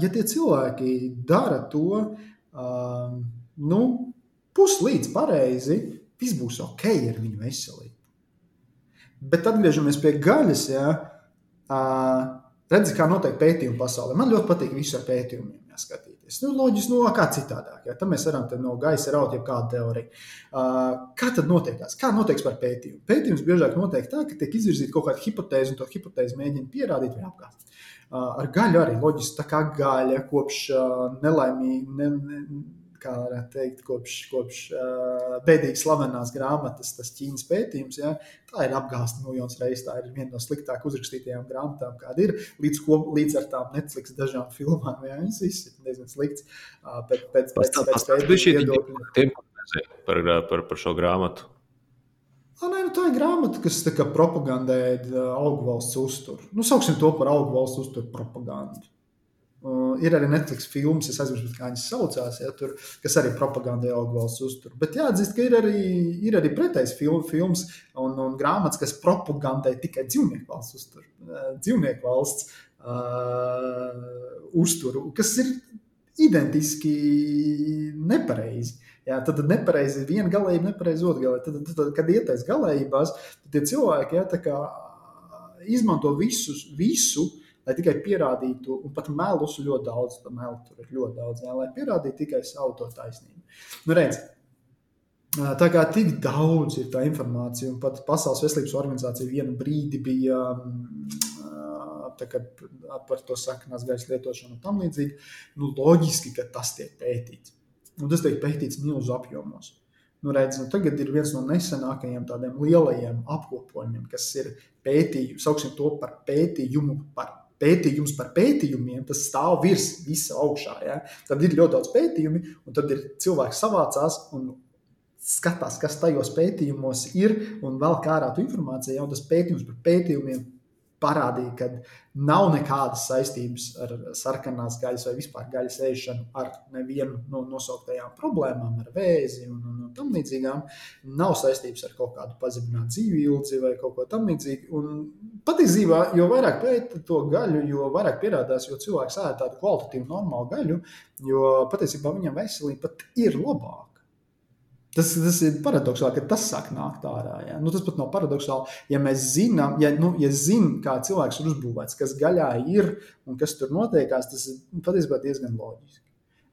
ja tie cilvēki dara to nu, puslīdz pareizi, viss būs ok ar viņu veselību. Bet atgriežamies pie gaļas. Ja, redzi, kā notiek pētījumi pasaulē. Man ļoti patīk visu ar pētījumiem skatīties. Nu, loģiski, nu, kā citādāk. Ja? Tad mēs varam no gaisa raut jau kādu teoriju. Uh, kā tad notiekās? Kā notiek par pētījumu? Pētījums biežāk notiek tā, ka tiek izvirzīta kaut kāda hipotēze, un to hipotēzi mēģina pierādīt vai apgāzt. Ar gaļu arī loģiski, tā kā gaļa kopš nelaimīga, ne, ne, kā varētu teikt, kopš, kopš uh, bēdīgas slavenās grāmatas, tas ķīnas pētījums. Ja, tā ir apgāzta miljonus reizes. Tā ir viena no sliktāk uzrakstītajām grāmatām, kāda ir. Līdz, ko, līdz ar tām Netflix dažām filmām, ja, viņas viss ir diezgan slikts. Uh, pēc, pēc, pēc, pēc, pēc viedokļa. Par, par, par šo grāmatu. Ah, nē, nu, tā ir grāmata, kas propagandē augu valsts uzturu. Nu, sauksim to par augu valsts uzturu propagandu. Uh, ir arī Netflix filmas, es aizmirsu, kā viņas saucās, ja, tur, kas arī propagandē augu valsts uzturu. Bet jāatzīst, ka ir arī, ir arī pretējs film, films un, un grāmatas, kas propagandē tikai dzīvnieku valsts uzturu. Uh, dzīvnieku valsts uh, uzturu, kas ir identiski nepareizi. Jā, tad nepareizi ir viena galība, nepareizi otra galība. Tad, tad, tad, kad ietais galībās, tad tie cilvēki jā, izmanto visus, visu, lai tikai pierādītu, un pat melus ļoti daudz, tā melu tur ir ļoti daudz, jā, lai pierādītu tikai savu to taisnību. Nu, redz, Tā kā tik daudz ir tā informācija, un pat Pasaules veselības organizācija vienu brīdi bija kā, par to saknās gaisa lietošanu un tam līdzīgi, nu, loģiski, ka tas tiek pētīts. Un tas tiek pētīts milzu apjomos. Nu, redz, nu, tagad ir viens no nesenākajiem tādiem lielajiem apkopojumiem, kas ir pētījums, sauksim to par pētījumu par pētījums par pētījumiem, tas stāv virs visa augšā. Ja? Tad ir ļoti daudz pētījumu, un tad ir cilvēki savācās un skatās, kas tajos pētījumos ir, un vēl kā ārā tu informācija, jau tas pētījums par pētījumiem parādīja, ka nav nekādas saistības ar sarkanās gaļas vai vispār gaļas ēšanu ar nevienu no nosauktajām problēmām, ar vēzi un, un, un tam līdzīgām. Nav saistības ar kaut kādu pazeminātu dzīvi ilgi vai kaut ko tamlīdzīgu. Patiesībā, jo vairāk pēta to gaļu, jo vairāk pierādās, jo cilvēks ēd tādu kvalitatīvu, normālu gaļu, jo patiesībā viņam veselība pat ir labāka. Tas, tas ir paradoxāli, ka tas sāk nākt ārā. Ja? Nu, tas pat nav paradoxāli. Ja mēs zinām, ja, nu, ja zinām, kā cilvēks ir uzbūvēts, kas gaļā ir un kas tur notiekās, tas ir patiesībā diezgan loģiski.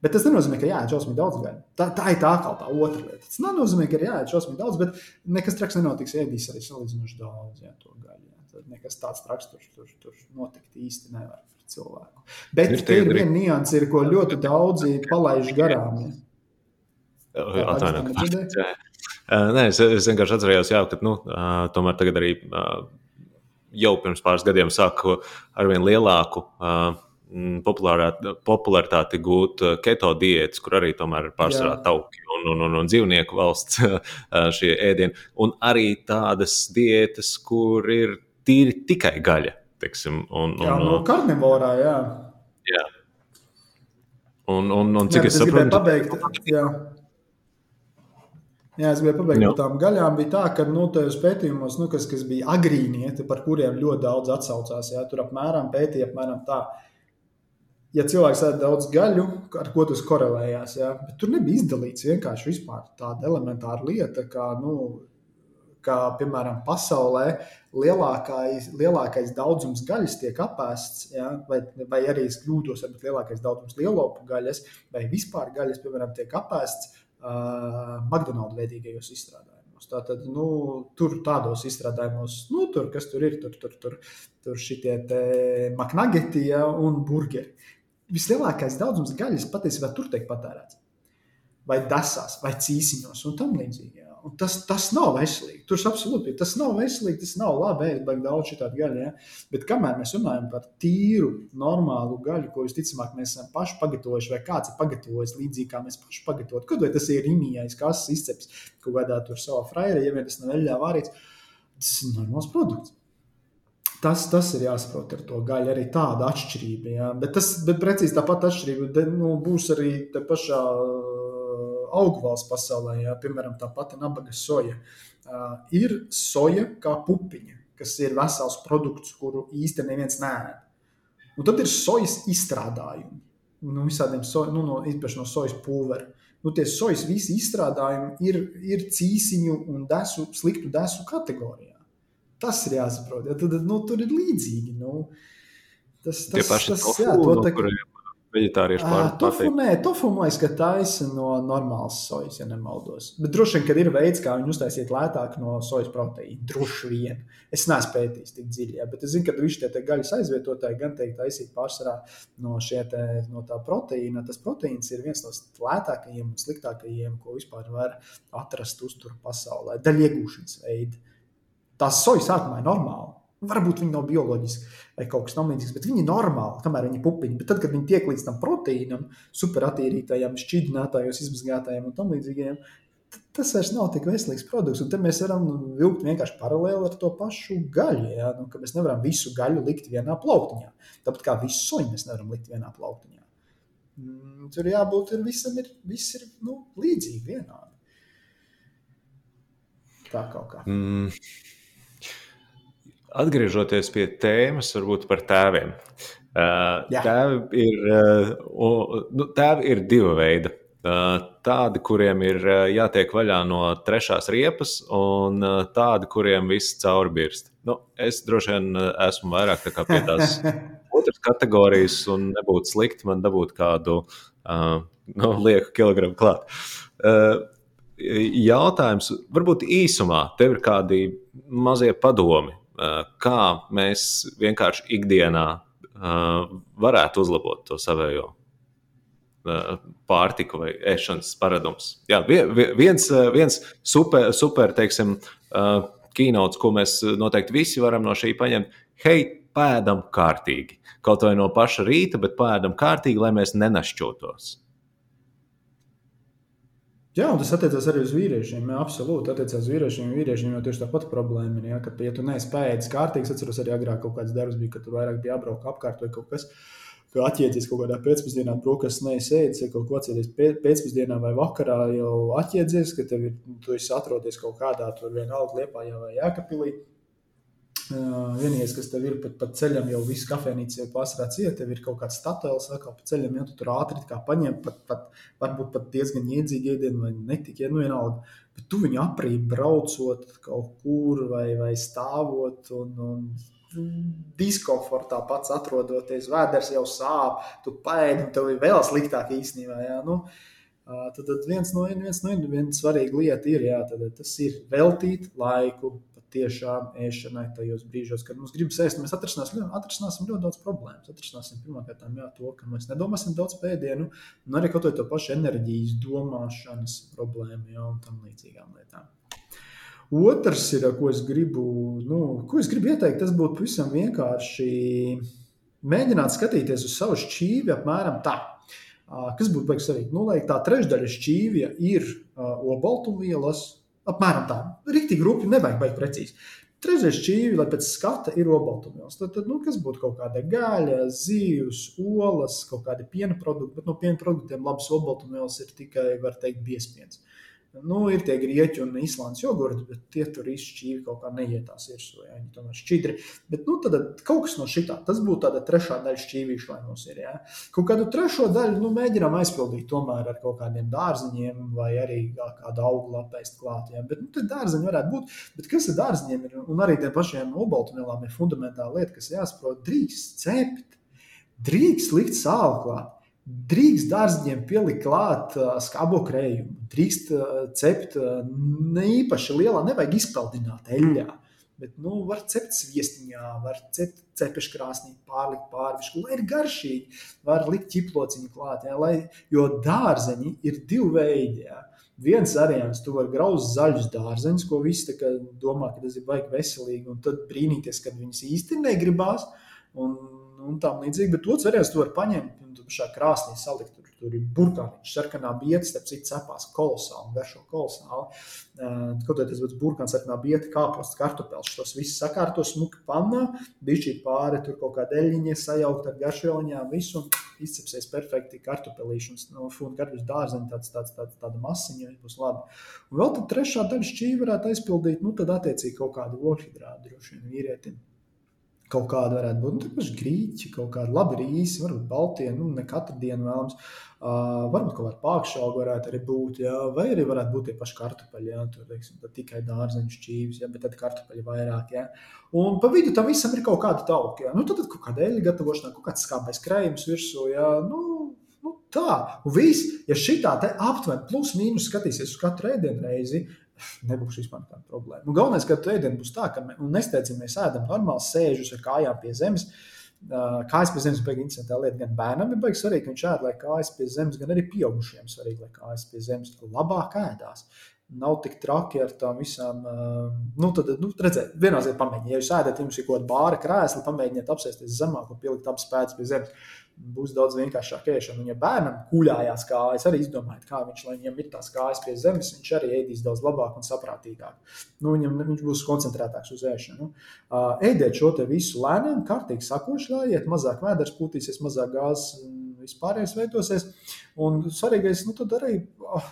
Bet tas nenozīmē, ka jāiet šausmīgi daudz gaļu. Tā, tā ir tā kā tā otra lieta. Tas nenozīmē, ka ir jāiet šausmīgi daudz, bet nekas traks nenotiks. Ēdīs arī salīdzinoši daudz ja, to gaļu. Ja. Tad nekas tāds traks tur, tur, tur notikt īsti nevar cilvēku. Bet ir, ir viena nianse, ko ļoti daudzi palaiž garām. Ja. Atvainojiet. Nē, es, es vienkārši atcerējos, jā, ka nu, tomēr tagad arī jau pirms pāris gadiem sāku ar vien lielāku popularitāti gūt keto diētas, kur arī tomēr ir pārsvarā tauki un, un, un, un dzīvnieku valsts šie ēdieni. Un arī tādas diētas, kur ir tīri tikai gaļa. Teiksim, un, un, jā, no karnivorā, jā. jā. Un, un, un cik jā, es saprotu, pabeigt, jā. Jā, es gribēju pabeigt par tām gaļām. Bija tā, ka nu, tajos pētījumos, nu, kas, kas bija agrīnie, par kuriem ļoti daudz atsaucās, jā, tur apmēram pētīja apmēram tā. Ja cilvēks ēd daudz gaļu, ar ko tas korelējās, jā, bet tur nebija izdalīts vienkārši tāda elementāra lieta, kā, nu, kā piemēram, pasaulē lielākais, lielākais daudzums gaļas tiek apēsts, ja, vai, vai arī es kļūdos, bet lielākais daudzums lielopu gaļas vai vispār gaļas, piemēram, tiek apēsts uh, McDonald's veidīgajos izstrādājumos. Tātad, nu, tur tādos izstrādājumos, nu, tur, kas tur ir, tur, tur, tur, tur šitie maknageti ja, un burgeri. Vislielākais daudzums gaļas patiesībā tur tiek patērēts. Vai desās, vai cīsiņos un tam līdzīgi. Tas, tas nav veselīgi. Tur absolūti tas nav veselīgi. Tas nav labi ēst daudz šādu gaļu. Ja? Bet kamēr mēs runājam par tīru, normālu gaļu, ko visticamāk mēs esam paši pagatavojuši, vai kāds ir pagatavojis līdzīgi kā mēs paši pagatavojam, kaut vai tas ir imijais, kas izceps kaut kādā tur savā frairē, ja vien tas nav eļļā vārīts, tas ir normāls produkts. Tas, tas ir jāsaprot ar to gaļu, arī tāda atšķirība. Ja? Bet, tas, bet precīzi tāpat atšķirība nu, būs arī te pašā augvalsts pasaulē, jā, piemēram, tā pati nabaga soja. Uh, ir soja kā pupiņa, kas ir vesels produkts, kuru īstenībā neviens nēd. Un tad ir sojas izstrādājumi. Nu, visādiem so, nu, no, īpaši no sojas pulvera. Nu, tie sojas visi izstrādājumi ir, ir cīsiņu un desu, sliktu desu kategorijā. Tas ir jāsaprot. Ja, tad, nu, tur ir līdzīgi. Nu, tas, tas, tas, tas, jā, to, tā, Vegetārieši pārāk. Tofu, nē, tofu man liekas, ka taisa no normālas sojas, ja nemaldos. Bet droši vien, ka ir veids, kā viņu uztaisīt lētāk no sojas proteīna. Droši vien. Es neesmu pētījis tik dziļi, ja, bet es zinu, ka visi tie gaļas aizvietotāji gan teikt taisīt pārsvarā no, te, no tā proteīna. Tas proteīns ir viens no lētākajiem un sliktākajiem, ko vispār var atrast uzturu pasaulē. Daļa iegūšanas veidi. Tās sojas sākumā ir normāli. Varbūt viņi nav bioloģiski vai kaut kas tamlīdzīgs, bet viņi ir normāli, kamēr viņi pupiņi. Bet tad, kad viņi tiek līdz tam proteīnam, superattīrītājiem, šķidrinātājiem, izmazgātājiem un tam līdzīgiem, tas vairs nav tik veselīgs produkts. Un te mēs varam vilkt vienkārši paralēli ar to pašu gaļu. Ja? Nu, mēs nevaram visu gaļu likt vienā plauktiņā. Tāpat kā visu soļu mēs nevaram likt vienā plauktiņā. Mm, tur jābūt ir visam, ir, viss ir nu, līdzīgi, vienādi. Tā kaut kā. Mm. Atgriežoties pie tēmas, varbūt par tēviem. Uh, tēvi, ir, uh, nu, tēvi ir divi veidi. Uh, tādi, kuriem ir jātiek vaļā no trešās riepas, un tādi, kuriem viss cauri birst. Nu, es droši vien esmu vairāk tā pie tās otras kategorijas, un nebūtu slikti man dabūt kādu uh, nu, lieku kilogramu klāt. Uh, jautājums, varbūt īsumā, tev ir kādi mazie padomi kā mēs vienkārši ikdienā eh, varētu uzlabot to savējo eh, pārtiku vai ēšanas paradumus. Jā, viens, viens super, super teiksim, kīnots, ko mēs noteikti visi varam no šī paņemt, hei, pēdam kārtīgi. Kaut vai no paša rīta, bet pēdam kārtīgi, lai mēs nenašķotos. Jā, un tas attiecās arī uz vīriešiem. Jā, absolūti attiecās uz vīriešiem. Vīriešiem jau tieši tāpat problēma ir. Ja, ka, ja tu neesi pēdējis kārtīgi, es atceros arī agrāk kaut kāds darbs, bija, ka tur vairāk bija jābrauk apkārt vai kaut kas. Ka atķēries kaut kādā pēcpusdienā, brokastīs neizsēdz, ja kaut ko atceries pēcpusdienā vai vakarā, jau atķēries, ka tev ir, tu esi atrodies kaut kādā tur vienalga liepā vai jēkapilī. Vienīgais, kas tev ir pat, pat ceļam, jau viss kafejnīca jau pārsvarā cieta, tev ir kaut kāds statuēls, atkal pa ceļam, ja tu tur ātri kā paņem, pat, pat, varbūt pat diezgan iedzīgi ēdienu vai netik, ja nu vienalga. Bet tu viņu aprīt braucot kaut kur vai, vai stāvot un, un diskomfortā pats atrodoties, vēders jau sāp, tu paēdi un tev ir vēl sliktāk īstenībā. Jā, nu, Tad, tad viens no, viens no viens svarīga lieta ir, jā, tad, tas ir veltīt laiku tiešām ēšanai tajos brīžos, kad mums gribas ēst. Mēs atrisināsim, atrisināsim ļoti daudz problēmas. Atrisināsim pirmkārt jā, to, ka mēs nedomāsim daudz pēdienu, un arī kaut to pašu enerģijas domāšanas problēmu jā, un tam līdzīgām lietām. Otrs ir, ko es gribu, nu, ko es gribu ieteikt, tas būtu pavisam vienkārši mēģināt skatīties uz savu šķīvi apmēram tā. Kas būtu beigas arī? Nu, lai tā trešdaļa šķīvja ir uh, obaltumvielas, Apmēram tā. Rīktīgi rūpīgi, nevajag baigt precīzi. Trešais čīvi, lai pēc skata ir obaltumvielas. Tad, tad nu, kas būtu kaut kāda gaļa, zivs, olas, kaut kādi piena produkti. Bet no piena produktiem labas obaltumvielas ir tikai, var teikt, biespiens. Uh, Nu, ir tie grieķi un īslāns jogurti, bet tie tur izšķīvi kaut kā neietās virsū. Ja, viņi tomēr šķidri. Bet nu, tad, kaut kas no šitā, tas būtu tāda trešā daļa šķīvīša, lai mums ir. Ja. Kaut kādu trešo daļu nu, mēģinām aizpildīt tomēr ar kaut kādiem dārziņiem vai arī kādu auglu apēst klāt. Ja. Bet nu, tad dārziņi varētu būt. Bet kas ar dārziņiem ir? Un arī tiem pašiem obaltumvielām ir fundamentāla lieta, kas jāsaprot. Drīkst cept, drīkst likt sāli klāt. Drīkst dārziņiem pielikt klāt skabo krējumu, drīkst cept ne īpaši lielā, nevajag izpeldināt eļļā. Bet, nu, var cept sviestiņā, var cept cepšu krāsnī, pārlikt pārvišku, lai ir garšīgi. Var likt ķiplociņu klāt, jā, lai, jo dārzeņi ir divi veidi. Jā. Viens variants, tu vari grauzt zaļus dārzeņus, ko visi domā, ka tas ir baigi veselīgi, un tad brīnīties, kad viņas īsti negribās. Un, un tā līdzīgi, bet otrs variants, tu vari paņemt šā krāsnī salikt. Tur, tur ir burkāniņš, sarkanā bieta, starp citu, cepās kolosāli, garšo kolosāli. Kaut kā tas būs burkāns, sarkanā bieta, kāposts, kartupeļs. Tos visus sakārto smuki pannā, bišķi pāri, tur kaut kāda eļļiņa sajaukt ar garšvieliņām, visu izcepsies perfekti kartupelīšus. No fūna kartupeļu dārzeņa tāds, tāds, tāds, tāda masiņa būs labi. Un vēl tad trešā daļa šķīvi varētu aizpildīt, nu tad attiecīgi kaut kādu ogļhidrātu droši vien vīrietim kaut kāda varētu būt. Nu, tur grīķi, kaut kāda laba rīsi, varbūt baltie, nu, ne katru dienu vēlams. Uh, varbūt kaut kāda pārišķauga varētu arī būt, jā, vai arī varētu būt tie paši kartupeļi, jā, tur, teiksim, tikai dārzeņu šķīvis, jā, bet tad kartupeļi vairāk, jā. Un pa vidu tam visam ir kaut kāda tauka, jā. Nu, tad, tad kaut kāda eļļa gatavošanā, kaut kāds skābais krējums virsū, jā, nu, nu tā. Un viss, ja šitā te aptuveni plus mīnus skatīsies uz katru ēdienu reizi, nebūs vispār tāda problēma. Nu, galvenais, ka ēdienā būs tā, ka nu, nesteidzamies ēdam normāli sēžus ar kājām pie zemes. Kājas pie zemes ir baigi interesanta lieta. Gan bērnam ir baigi svarīgi, ka viņš ēd, lai kājas pie zemes, gan arī pieaugušiem svarīgi, lai kājas pie zemes labāk ēdās. Nav tik traki ar tām visām. Nu, tad, nu, redziet, ziņā pamēģiniet, ja jūs ēdat, jums ir kaut kāda bāra krēsla, pamēģiniet apsēsties zemāk un pielikt abas pēdas pie zemes būs daudz vienkāršāk ēšana. Un, ja bērnam kuļājās kājas, arī izdomājiet, kā viņš, lai viņam ir tās kājas pie zemes, viņš arī ēdīs daudz labāk un saprātīgāk. Nu, viņam, viņš būs koncentrētāks uz ēšanu. Ēdiet šo visu lēnām, kārtīgi sakoši lējiet, mazāk vēders pūtīsies, mazāk gāzes vispārējais veidosies. Un svarīgais, nu, tad arī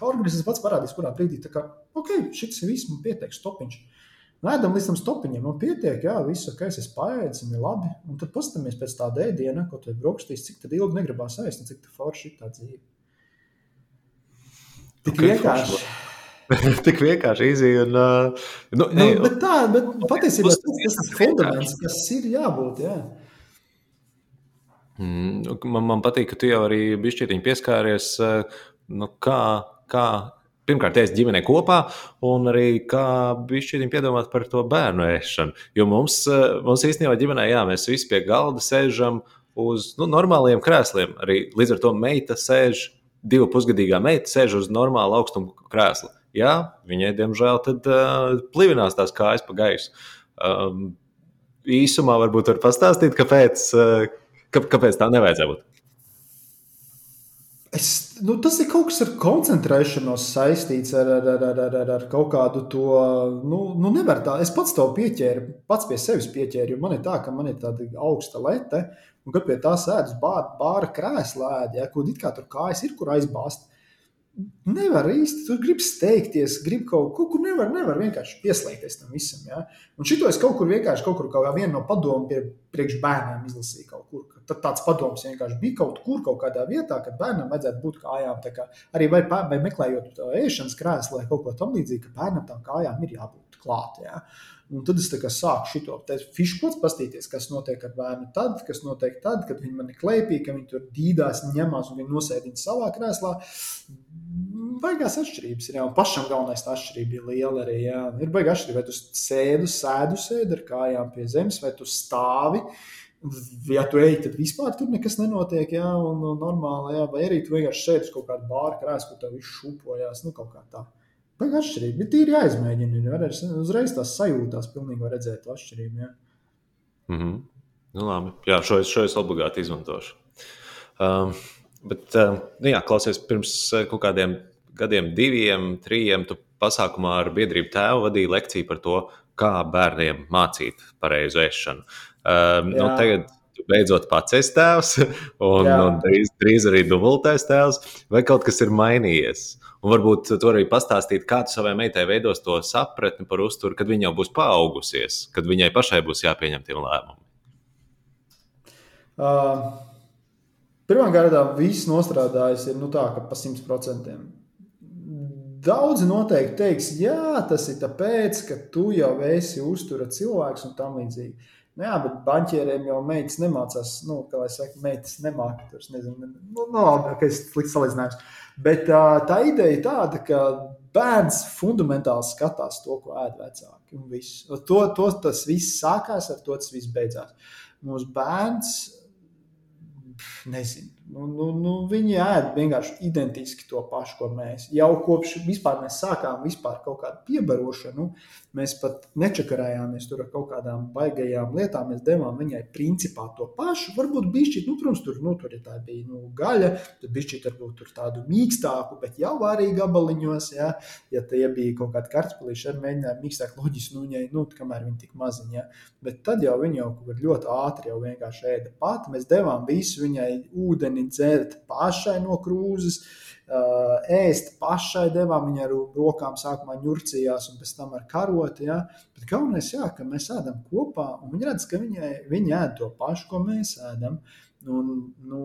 organisms pats parādīs, kurā brīdī, tā kā, ok, šis ir viss, man pietiek, stopiņš. Ēdam līdz tam stopiņam, man pietiek, jā, viss ok, es paēdu, man ir labi. Un tad paskatāmies pēc tāda ēdiena, ko tu brokastīs, cik ilgi negribās ēst, un cik forši ir tā dzīve. Tik okay, vienkārši. Tik vienkārši. Un, uh, nu, nu, bet tā, bet patiesībā tas, tas ir fundaments, kas ir jābūt. Jā. Mm, man, man patīk, ka tu jau arī bišķietiņi pieskāries, nu, kā, kā pirmkārt, ēst ģimenē kopā, un arī kā bišķiņi piedomāt par to bērnu ēšanu. Jo mums, eh, mums īstenībā ģimenē, jā, mēs visi pie galda sēžam uz nu, normāliem krēsliem. Arī līdz ar to meita sēž, divu pusgadīgā meita sēž uz normāla augstuma krēsla. Jā, viņai, diemžēl, tad uh, plivinās tās kājas pa gaisu. Um, īsumā varbūt var pastāstīt, kāpēc, uh, kāpēc tā nevajadzētu būt. Es, nu, tas ir kaut kas ar koncentrēšanos saistīts ar, ar, ar, ar, ar, ar kaut kādu to. Nu, nu nevar tā. Es pats to pieķēru, pats pie sevis pieķēru. Man ir tā, ka man ir tāda augsta lete, un kad pie tā sēžas bāra, bāra krēslā, ja, kur it kā tur kājas ir, kur aizbāzt. Nevar īsti, tur grib steigties, grib kaut, kaut kur nevar, nevar vienkārši pieslēgties tam visam. Ja? Un šito es kaut kur vienkārši, kaut kur kaut kā viena no padomu pie priekš bērniem izlasīju kaut kur. Tad tāds padoms vienkārši bija kaut kur, kaut kādā vietā, kad bērnam vajadzētu būt kājām. Kā, arī vai, vai meklējot ēšanas krēslu vai kaut ko tamlīdzīgu, ka bērnam tam kājām ir jābūt klāt. Ja? Un tad es sāku šo fiškots pastīties, kas notiek ar bērnu tad, kas notiek tad, kad viņi man ir klēpī, ka viņi tur dīdās, ņemās un viņi nosēdina savā krēslā. Baigās atšķirības ir. Jā. Un pašam galvenais atšķirība ir liela arī. Jā. Ir baigās atšķirība, vai tu sēdi, sēdi, sēdi ar kājām pie zemes, vai tu stāvi. Ja tu ej, tad vispār tur nekas nenotiek, jā, un, un normāli, jā, vai arī tu vienkārši sēdi uz kaut kāda bāra krēsla, kur tev viss šūpojas, nu, kaut kā tā. Baigi atšķirība. Bet ir jāizmēģina. Ir var, uzreiz tās sajūtās, pilnīgi var redzēt atšķirību. Jā. Mm -hmm. nu, labi. jā, šo es, šo es obligāti izmantošu. Um, bet, uh, nu, jā, klausies, pirms uh, kaut kādiem gadiem, diviem, trim, tu pasākumā ar biedrību tēvu vadīji lekciju par to, kā bērniem mācīt pareizu ēšanu. Um, nu, tagad beidzot pats esi tēvs, un, Jā. un drīz, drīz arī dubultais tēvs, vai kaut kas ir mainījies? Un varbūt tu arī pastāstīt, kā tu savai meitai veidos to sapratni par uzturu, kad viņa jau būs paaugusies, kad viņai pašai būs jāpieņem tie lēmumi. Uh, Pirmkārt, viss nostrādājis ir nu, tā, ka pa simt procentiem. Daudzi noteikti teiks, jā, tas ir tāpēc, ka tu jau esi uztura cilvēks un tam līdzīgi. Nu, jā, bet banķieriem jau meitas nemācās, nu, kā jau saka, meitas nemāca. Tur nezinu, nu, no, labi, ka es slikts salīdzinājums. Bet tā ideja ir tāda, ka bērns fundamentāli skatās to, ko ēd vecāki. To, to, tas viss sākās, ar to tas viss beidzās. Mūsu bērns, nezinu, Nu, nu, nu, viņi ēd vienkārši identiski to pašu, ko mēs. Jau kopš vispār mēs sākām vispār kaut kādu piebarošanu, mēs pat nečakarējāmies tur ar kaut kādām baigajām lietām. Mēs devām viņai principā to pašu. Varbūt bišķi, nu, protams, tur, nu, tur ja tā bija nu, gaļa, tad bišķi varbūt tur tādu mīkstāku, bet jau arī gabaliņos, ja, ja tie bija kaut kādi kartupelīši, ar mēģinājumu mīkstāk loģiski, nu, viņai, nu, kamēr viņi tik maziņi, ja. bet tad jau viņi jau ļoti ātri jau vienkārši ēda pati. Mēs devām visu viņai ūdeni ūdeni dzert pašai no krūzes, ēst pašai devām. Viņa ar rokām sākumā ņurcījās un pēc tam ar karoti. Ja? Bet galvenais, jā, ka mēs ēdam kopā, un viņi redz, ka viņai, viņi ēd to pašu, ko mēs ēdam. Un, nu,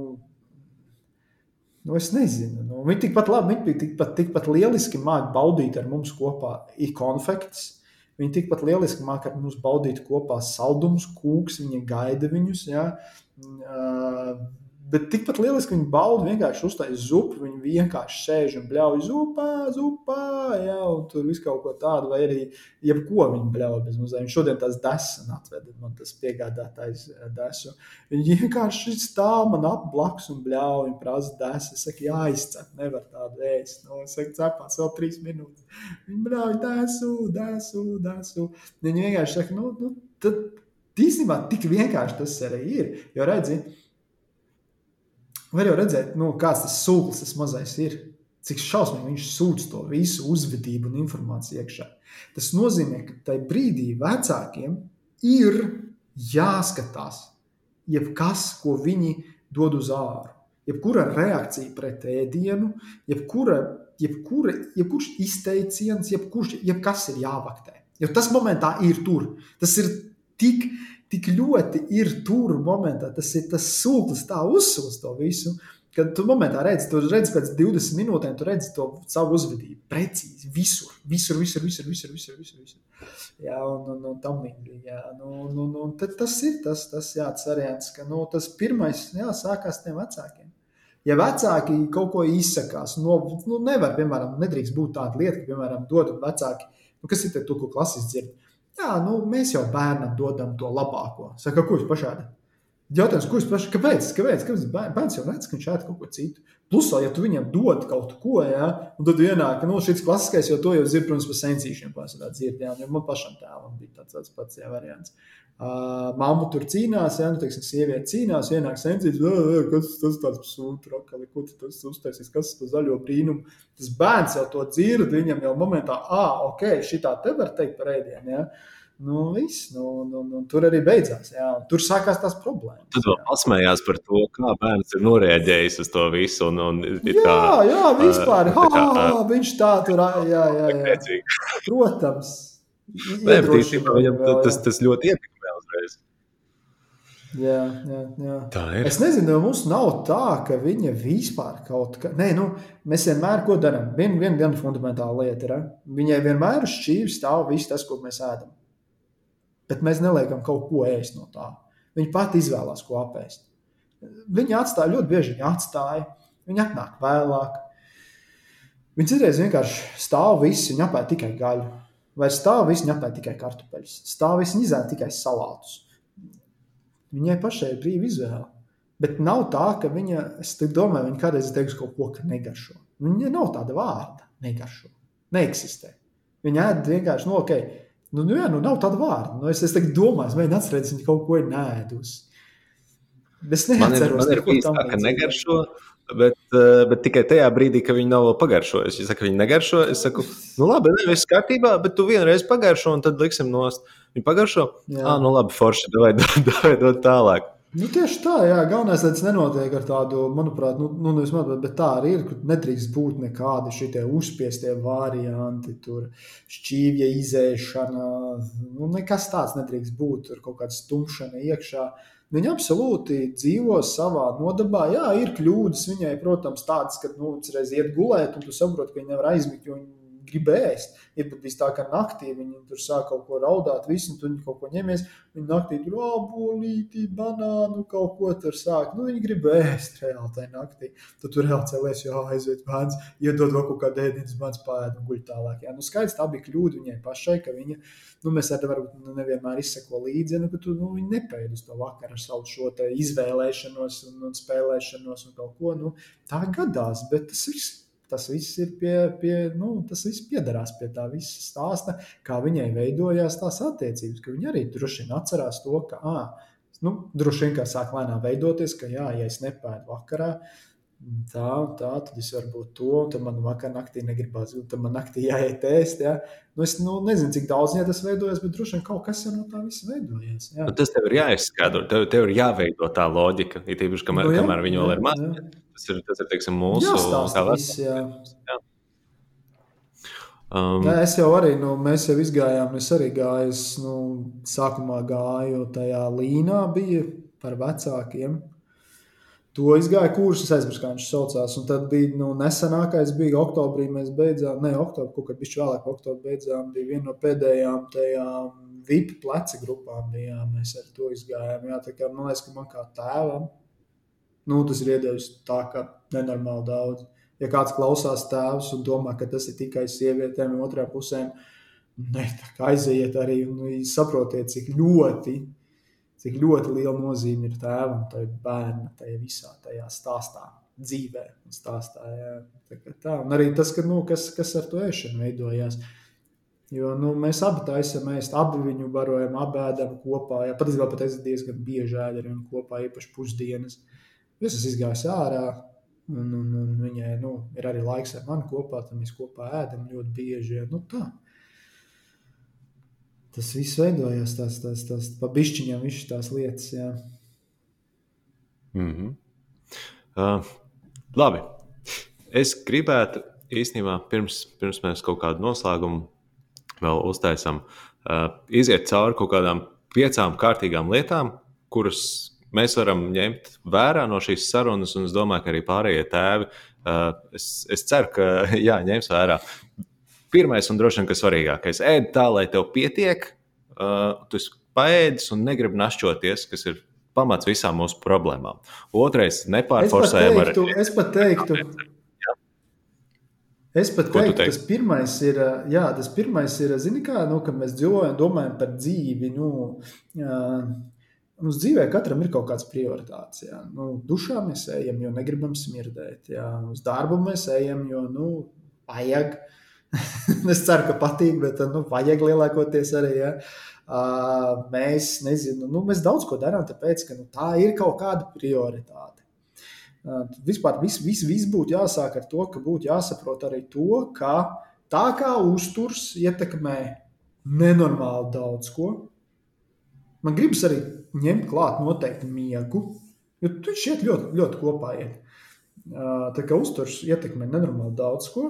Nu, es nezinu. Nu, viņi tikpat labi, viņi tikpat, tikpat lieliski māca baudīt ar mums kopā konfekts. Viņi tikpat lieliski māca ar mums baudīt kopā saldumus, kūks. Viņi gaida viņus. Ja? Uh, Bet tikpat lieliski viņi bauda vienkārši uztaisīt zupu. Viņi vienkārši sēž un bļauj zupā, zupā, jā, un tur viss kaut ko tādu, vai arī jebko viņi bļauj bez mazliet. Viņš šodien tās desas atveda, man tas piegādātājs eh, desu. Viņi vienkārši stāv man ap blakus un bļauj un prasa desas. Es saku, jāizcep, nevar tādu ēst. No, es saku, cepās vēl trīs minūtes. Viņi bļauj desu, desu, desu. Viņi vienkārši saka, nu, nu tad īstenībā tik vienkārši tas arī ir. Jo redzi, Var jau redzēt, nu, kāds tas sūklis tas mazais ir. Cik šausmīgi viņš sūdz to visu uzvedību un informāciju iekšā. Tas nozīmē, ka tajā brīdī vecākiem ir jāskatās, jebkas, ko viņi dod uz āru. Jebkura reakcija pret ēdienu, jebkura, jebkura, jebkurš izteiciens, jebkurš, jebkas ir jāvaktē. Jo tas momentā ir tur. Tas ir tik tik ļoti ir tur momentā, tas ir tas sūklis, tā uzsūs to visu. Kad tu momentā redzi, tu redzi pēc 20 minūtēm, tu redzi to savu uzvedību. Precīzi, visur, visur, visur, visur, visur, visur. visur, visur. Jā, un, un, un tam līdzīgi. Nu, nu, nu, tas ir tas, tas, jā, tas variants, ka nu, tas pirmais jā, sākās tiem vecākiem. Ja vecāki kaut ko izsakās, no, nu, nevar, piemēram, nedrīkst būt tāda lieta, ka, piemēram, dod vecāki, nu, kas ir te, to, ko klases dzird, Jā, nu, mēs jau bērnam dodam to labāko. Saka, ko jūs pašādi? Jautājums, kurš pašā, kāpēc? Kāpēc? kāpēc? Bērns jau redz, ka viņš ēd kaut ko citu. Plus, ja tu viņam dod kaut ko, ja, tad ienāk, nu, šis klasiskais, jo to jau zina, protams, par sensīšiem pārsvarā dzird, jā, un man pašam tēvam bija tāds, tāds pats jā, variants. Uh, mamma tur cīnās, ja nu, teiksim, sieviete cīnās, ienāk sensīts, kas tas tāds sūta, rakali, ko tas uztaisīs, kas tas zaļo brīnumu. Tas bērns jau to dzird, viņam jau momentā, ah, ok, šitā te var teikt par ēdienu, ja. Nu, viss, nu, nu, nu, tur arī beidzās. Jā. Tur sākās tās problēmas. Tad vēl pasmējās par to, kā bērns ir noreaģējis uz to visu. Un, un, jā, kā, jā, vispār. Uh, kā, ha, viņš tā tur jā. Protams. Nē, viņam tas, tas ļoti ietekmē. Jā, jā, jā. Tā ir. Es nezinu, vai mums nav tā, ka viņa vispār kaut kā. Nē, nu, mēs vienmēr ko darām. Viena vien, vien fundamentāla lieta ir, ka viņai vienmēr uz šķīvis stāv viss tas, ko mēs ēdam bet mēs neliekam kaut ko ēst no tā. Viņa pati izvēlās, ko apēst. Viņa atstāja ļoti bieži, viņa atstāja, viņa atnāk vēlāk. Viņa citreiz vienkārši stāv viss, viņa apēd tikai gaļu. Vai stāv viss, viņa apēd tikai kartupeļus. Stāv viss, viņa izēd tikai salātus. Viņai pašai ir brīva izvēle. Bet nav tā, ka viņa, es domāju, viņa kādreiz teiks kaut ko, ka negaršo. Viņa nav tāda vārda, negaršo. Neeksistē. Viņa ēd vienkārši, nu, ok, Nu, nu, jā, nu nav tāda vārda. Nu, es, es domāju, es mēģinu atcerēties, viņa kaut ko ir nēdusi. Es neatceros, man ir, bijis tā, ka negaršo, bet, uh, bet tikai tajā brīdī, kad viņi nav vēl pagaršojuši. Saka, ka viņi negaršo, es saku, nu labi, ne, viss kārtībā, bet tu vienreiz pagaršo un tad liksim nost. Viņi pagaršo, ah, nu labi, forši, davai dot tālāk. Nu, tieši tā, jā, galvenais, lai tas nenotiek ar tādu, manuprāt, nu, nu nevis man, bet tā arī ir, ka nedrīkst būt nekādi šie uzspiestie varianti, tur šķīvja izēšana, nu, nekas tāds nedrīkst būt, tur kaut kāda stumšana iekšā. Viņa absolūti dzīvo savā nodabā. Jā, ir kļūdas viņai, protams, tādas, ka, nu, reiz iet gulēt, un tu saproti, ka viņa nevar aizmigt, jo viņa grib ēst. Ir pat bijis tā, ka naktī viņi tur sāk kaut ko raudāt, visi tur kaut ko ņemies. Viņi naktī tur apbolīti, banānu, kaut ko tur sāk. Nu, viņi grib ēst reāli tajā naktī. Tad tur reāli cēlēs, jā, aiziet bērns, iedod vēl kaut kādu ēdienas, bērns pārēd un guļ tālāk. Jā, nu skaidrs, tā bija kļūda viņai pašai, ka viņa, nu, mēs arī varbūt nu, nevienmēr izseko līdzi, nu, ka tu, nu, viņi nepēd uz to vakaru ar savu šo izvēlēšanos un, un spēlēšanos un kaut ko. Nu, tā gadās, bet tas viss Tas viss ir pie, pie nu, tas viss piedarās pie tā visa stāsta, kā viņai veidojās tās attiecības. Viņa arī droši vien atcerās to, ka, ah, nu, droši vien kā sāk lēnām veidoties, ka, jā, ja es nepēdu vakarā, tā, tā, tad es varu būt to, tad man vakar naktī negribas, tad man naktī jāiet ēst. Ja? Nu, es nu, nezinu, cik daudz ja tas veidojas, bet droši vien kaut kas no tā visa veidojas. Nu, tas tev ir jāizskaidro, tev, tev ir jāveido tā loģika, it īpaši, kamēr, nu, jā, kamēr viņi vēl ir mazi. Tas ir, tas ir teiksim, mūsu stāsts. Um, jā, es jau arī, nu, mēs jau izgājām, es arī gāju, es, nu, sākumā gāju tajā līnā, bija par vecākiem. To izgāja kursus, aizmirsu, kā viņš saucās. Un tad bija nu, nesenākais, bija oktobrī. Mēs beidzām, ne oktobrī, kaut kad bija vēlāk, oktobrī beidzām. Bija viena no pēdējām tajām VIP pleca grupām. Bijām. Mēs ar to izgājām. Jā, tā kā man liekas, ka man kā tēvam, nu, tas ir iedevis tā, ka nenormāli daudz. Ja kāds klausās tēvs un domā, ka tas ir tikai sievietēm, otrā pusē, ne, aiziet arī un saprotiet, cik ļoti cik ļoti liela nozīme ir tēvam, tai bērnam, tajā visā tajā stāstā, dzīvē un stāstā. Jā. Tā, tā. Un arī tas, ka, nu, kas, kas ar to ēšanu veidojās. Jo nu, mēs abi taisām ēst, abi viņu barojam, abi ēdam kopā. Jā, patiesībā pat es diezgan bieži ēdu ar viņu kopā, īpaši pusdienas. Es esmu izgājis ārā, un, un, un viņai nu, ir arī laiks ar mani kopā, tad mēs kopā ēdam ļoti bieži. Nu, tā tas viss veidojās, tās, tās, tās pa bišķiņām, visas tās lietas. Jā. Mm -hmm. uh, labi. Es gribētu īstenībā, pirms, pirms mēs kaut kādu noslēgumu vēl uztaisām, uh, iziet cauri kaut kādām piecām kārtīgām lietām, kuras mēs varam ņemt vērā no šīs sarunas, un es domāju, ka arī pārējie tēvi. Uh, es, es ceru, ka jā, ņems vērā. Pirmais un droši vien, kas svarīgākais, ēd tā, lai tev pietiek. Uh, tu paēdis un negribi našķoties, kas ir pamats visām mūsu problēmām. Otrais, nepārforsējam ar. Es pat teiktu, Es pat Ko teiktu, tas pirmais ir, jā, tas pirmais ir, zini, kā, nu, kad mēs dzīvojam, domājam par dzīvi. Nu, jā, mums dzīvē katram ir kaut kāds prioritāts. Jā. Nu, dušā mēs ejam, jo negribam smirdēt. Jā. Uz darbu mēs ejam, jo nu, vajag. es ceru, ka patīk, bet nu, vajag lielākoties arī. Ja. Uh, mēs, nezinu, nu, mēs daudz ko darām, tāpēc ka nu, tā ir kaut kāda prioritāte. Uh, vispār viss vis, vis būtu jāsāk ar to, ka būtu jāsaprot arī to, ka tā kā uzturs ietekmē nenormāli daudz ko. Man gribas arī ņemt klāt noteikti miegu, jo tur šķiet ļoti, ļoti kopā iet. Tā kā uzturs ietekmē nenormāli daudz ko,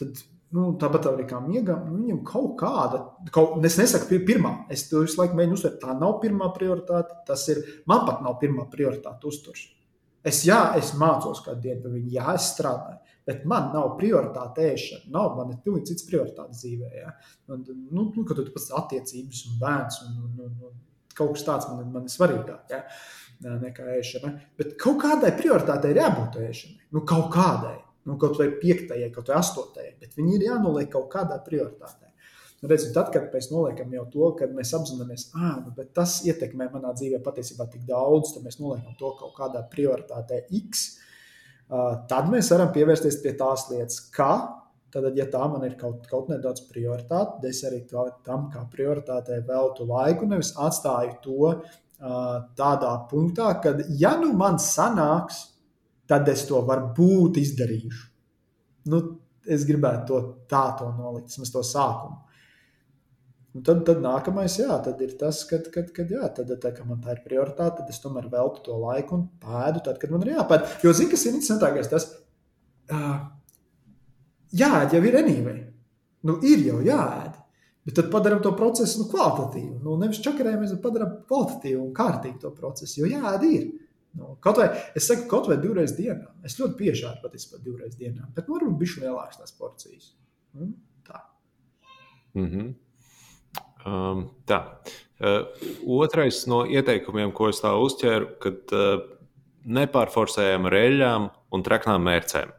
tad nu, tāpat arī kā miegam, nu, viņam kaut kāda, kaut, es nesaku, pirmā, es to visu laiku mēģinu uztvert, tā nav pirmā prioritāte, tas ir, man pat nav pirmā prioritāte uzturs. Es, jā, es mācos kādu dienu par viņu, jā, es strādāju, bet man nav prioritāte ēšana. Nav, man ir pilnīgi cits prioritāte dzīvē. Ja? Un, nu, nu, kad tu pats attiecības un bērns un, un, un, un kaut kas tāds man, man ir svarīgāk. Ja? Nekā ēšana. Bet kaut kādai prioritātei ir jābūt ēšanai. Nu, kaut kādai. Nu, kaut vai piektajai, kaut vai astotajai. Bet viņi ir jānoliek kaut kādā prioritātei. Redzu, tad, kad mēs noliekam jau to, kad mēs apzināmies, ka nu, tas ietekmē manā dzīvē patiesībā tik daudz, tad mēs noliekam to kaut kādā prioritātē X. Tad mēs varam pievērsties pie tās lietas, kā Tad, ja tā man ir kaut, kaut nedaudz prioritāte, tad es arī tam kā prioritātei veltu laiku, nevis atstāju to uh, tādā punktā, ka, ja nu man sanāks, tad es to varbūt izdarīšu. Nu, es gribētu to tā to nolikt, vismaz to sākumu. Un tad, tad nākamais, jā, tad ir tas, kad, kad, kad jā, tad, tā, ka man tā ir prioritāte, tad es tomēr veltu to laiku un pēdu, tad, kad man ir jāpēd. Jo, zini, kas ir interesantākais, tas uh, jāēd jau ir anyway. Nu, ir jau jāēd. Bet tad padarām to procesu nu, kvalitatīvu. Nu, nevis čakarējamies, bet padarām kvalitatīvu un kārtīgu to procesu. Jo jāēd ir. Nu, kaut vai es saku, kaut vai divreiz dienā. Es ļoti bieži ēdu patiesībā divreiz dienā. Bet nu, varbūt bišķi lielākas tās porcijas. Un, tā. Mm -hmm. Um, tā. Uh, otrais no ieteikumiem, ko es tā uztvēru, kad uh, nepārforsējam ar eļļām un traknām mērcēm.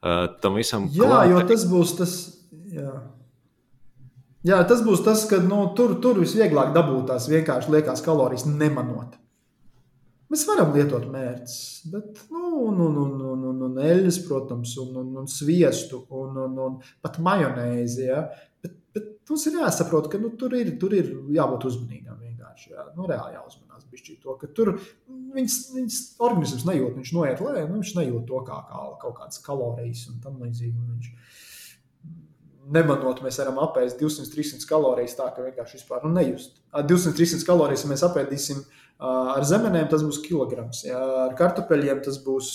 Uh, tam visam jā, klāte... jo tas būs tas. Jā. Jā, tas būs tas, ka nu, tur, tur visvieglāk dabūt tās vienkārši liekas kalorijas nemanot. Mēs varam lietot mērķus, bet nu, nu, nu, nu, nu, nu, eļļas, protams, un, un, un sviestu, un, un, un pat majonēzi. Ja? Bet, bet mums ir jāsaprot, ka nu, tur, ir, tur ir jābūt uzmanīgam. Vienkārši jā. nu, reāli jāuzmanās. To, tur viņas, viņas organisms nejūt, viņš noiet lejā, nu, viņš nejūt to kā, kā kaut kādas kalorijas un tam līdzīgi. Viņš, nemanot, mēs varam apēst 200-300 kalorijas tā, ka vienkārši vispār nu, nejust. 200-300 kalorijas, ja mēs apēdīsim ar zemenēm, tas būs kilograms. Ja ar kartupeļiem tas būs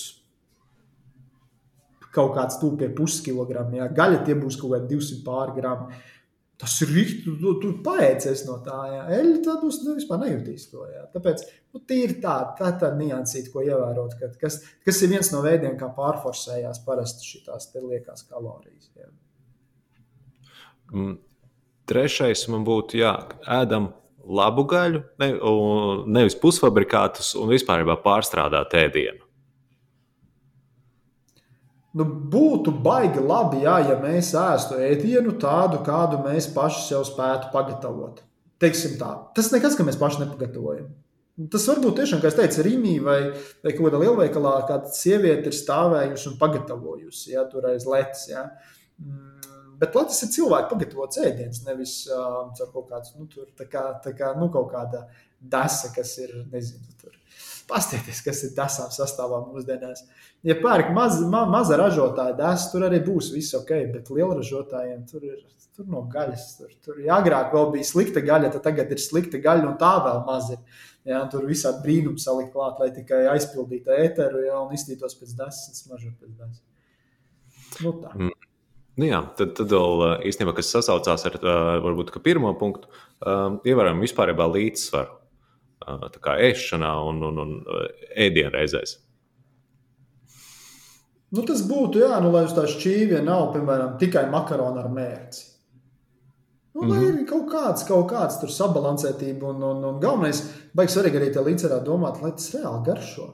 kaut kāds tuvu pie puskilograma. Ja gaļa tie būs kaut kādi 200 pārgramu. Tas ir rīkti, tu, tu, tu paēcies no tā. Jā. Eļļa tā būs nu, vispār nejūtīs to. Jā. Tāpēc nu, ir tā, tā, tā niansīta, ko ievērot, kad, kas, kas ir viens no veidiem, kā pārforsējās parasti šīs liekās kalorijas. Jā. Mm. Trešais man būtu, jā, ēdam labu gaļu, ne, nevis pusfabrikātus un vispār pārstrādāt ēdienu. Nu, būtu baigi labi, jā, ja mēs ēstu ēdienu tādu, kādu mēs paši sev spētu pagatavot. Teiksim tā. Tas nekas, ka mēs paši nepagatavojam. Tas varbūt tiešām, kā es teicu, Rīgā vai, vai kaut kādā lielveikalā, kāda sieviete ir stāvējusi un pagatavojusi ja, tur aiz letes. Ja. Mm, bet Latvijas ir cilvēki pagatavots ēdiens, nevis uh, kaut kāds, nu, tur, tā kā, tā kā, nu, kaut kāda desa, kas ir, nezinu, tur Pastieties, kas ir desām sastāvā mūsdienās. Ja pērk maz, ma, maza ražotāja desu, tur arī būs viss ok, bet liela ražotājiem tur ir tur no gaļas. Tur, tur ja agrāk vēl bija slikta gaļa, tad tagad ir slikta gaļa un tā vēl maz ir. Ja, tur visādi brīnumi salikt klāt, lai tikai aizpildītu ēteru ja, un iztītos pēc desmit, smaržot pēc desmit. Nu, tā. Mm. Nu jā, tad, tad vēl īstenībā, kas sasaucās ar varbūt, pirmo punktu, ievērojam vispārībā līdzsvaru kā ēšanā un, un, un ēdienreizēs. Nu, tas būtu, jā, nu, lai uz tā šķīvja nav, piemēram, tikai makaroni ar mērci. Nu, lai mm -hmm. ir kaut kāds, kaut kāds tur sabalansētība, un, un, un galvenais, baigs svarīgi arī tajā līdzsvarā domāt, lai tas reāli garšo.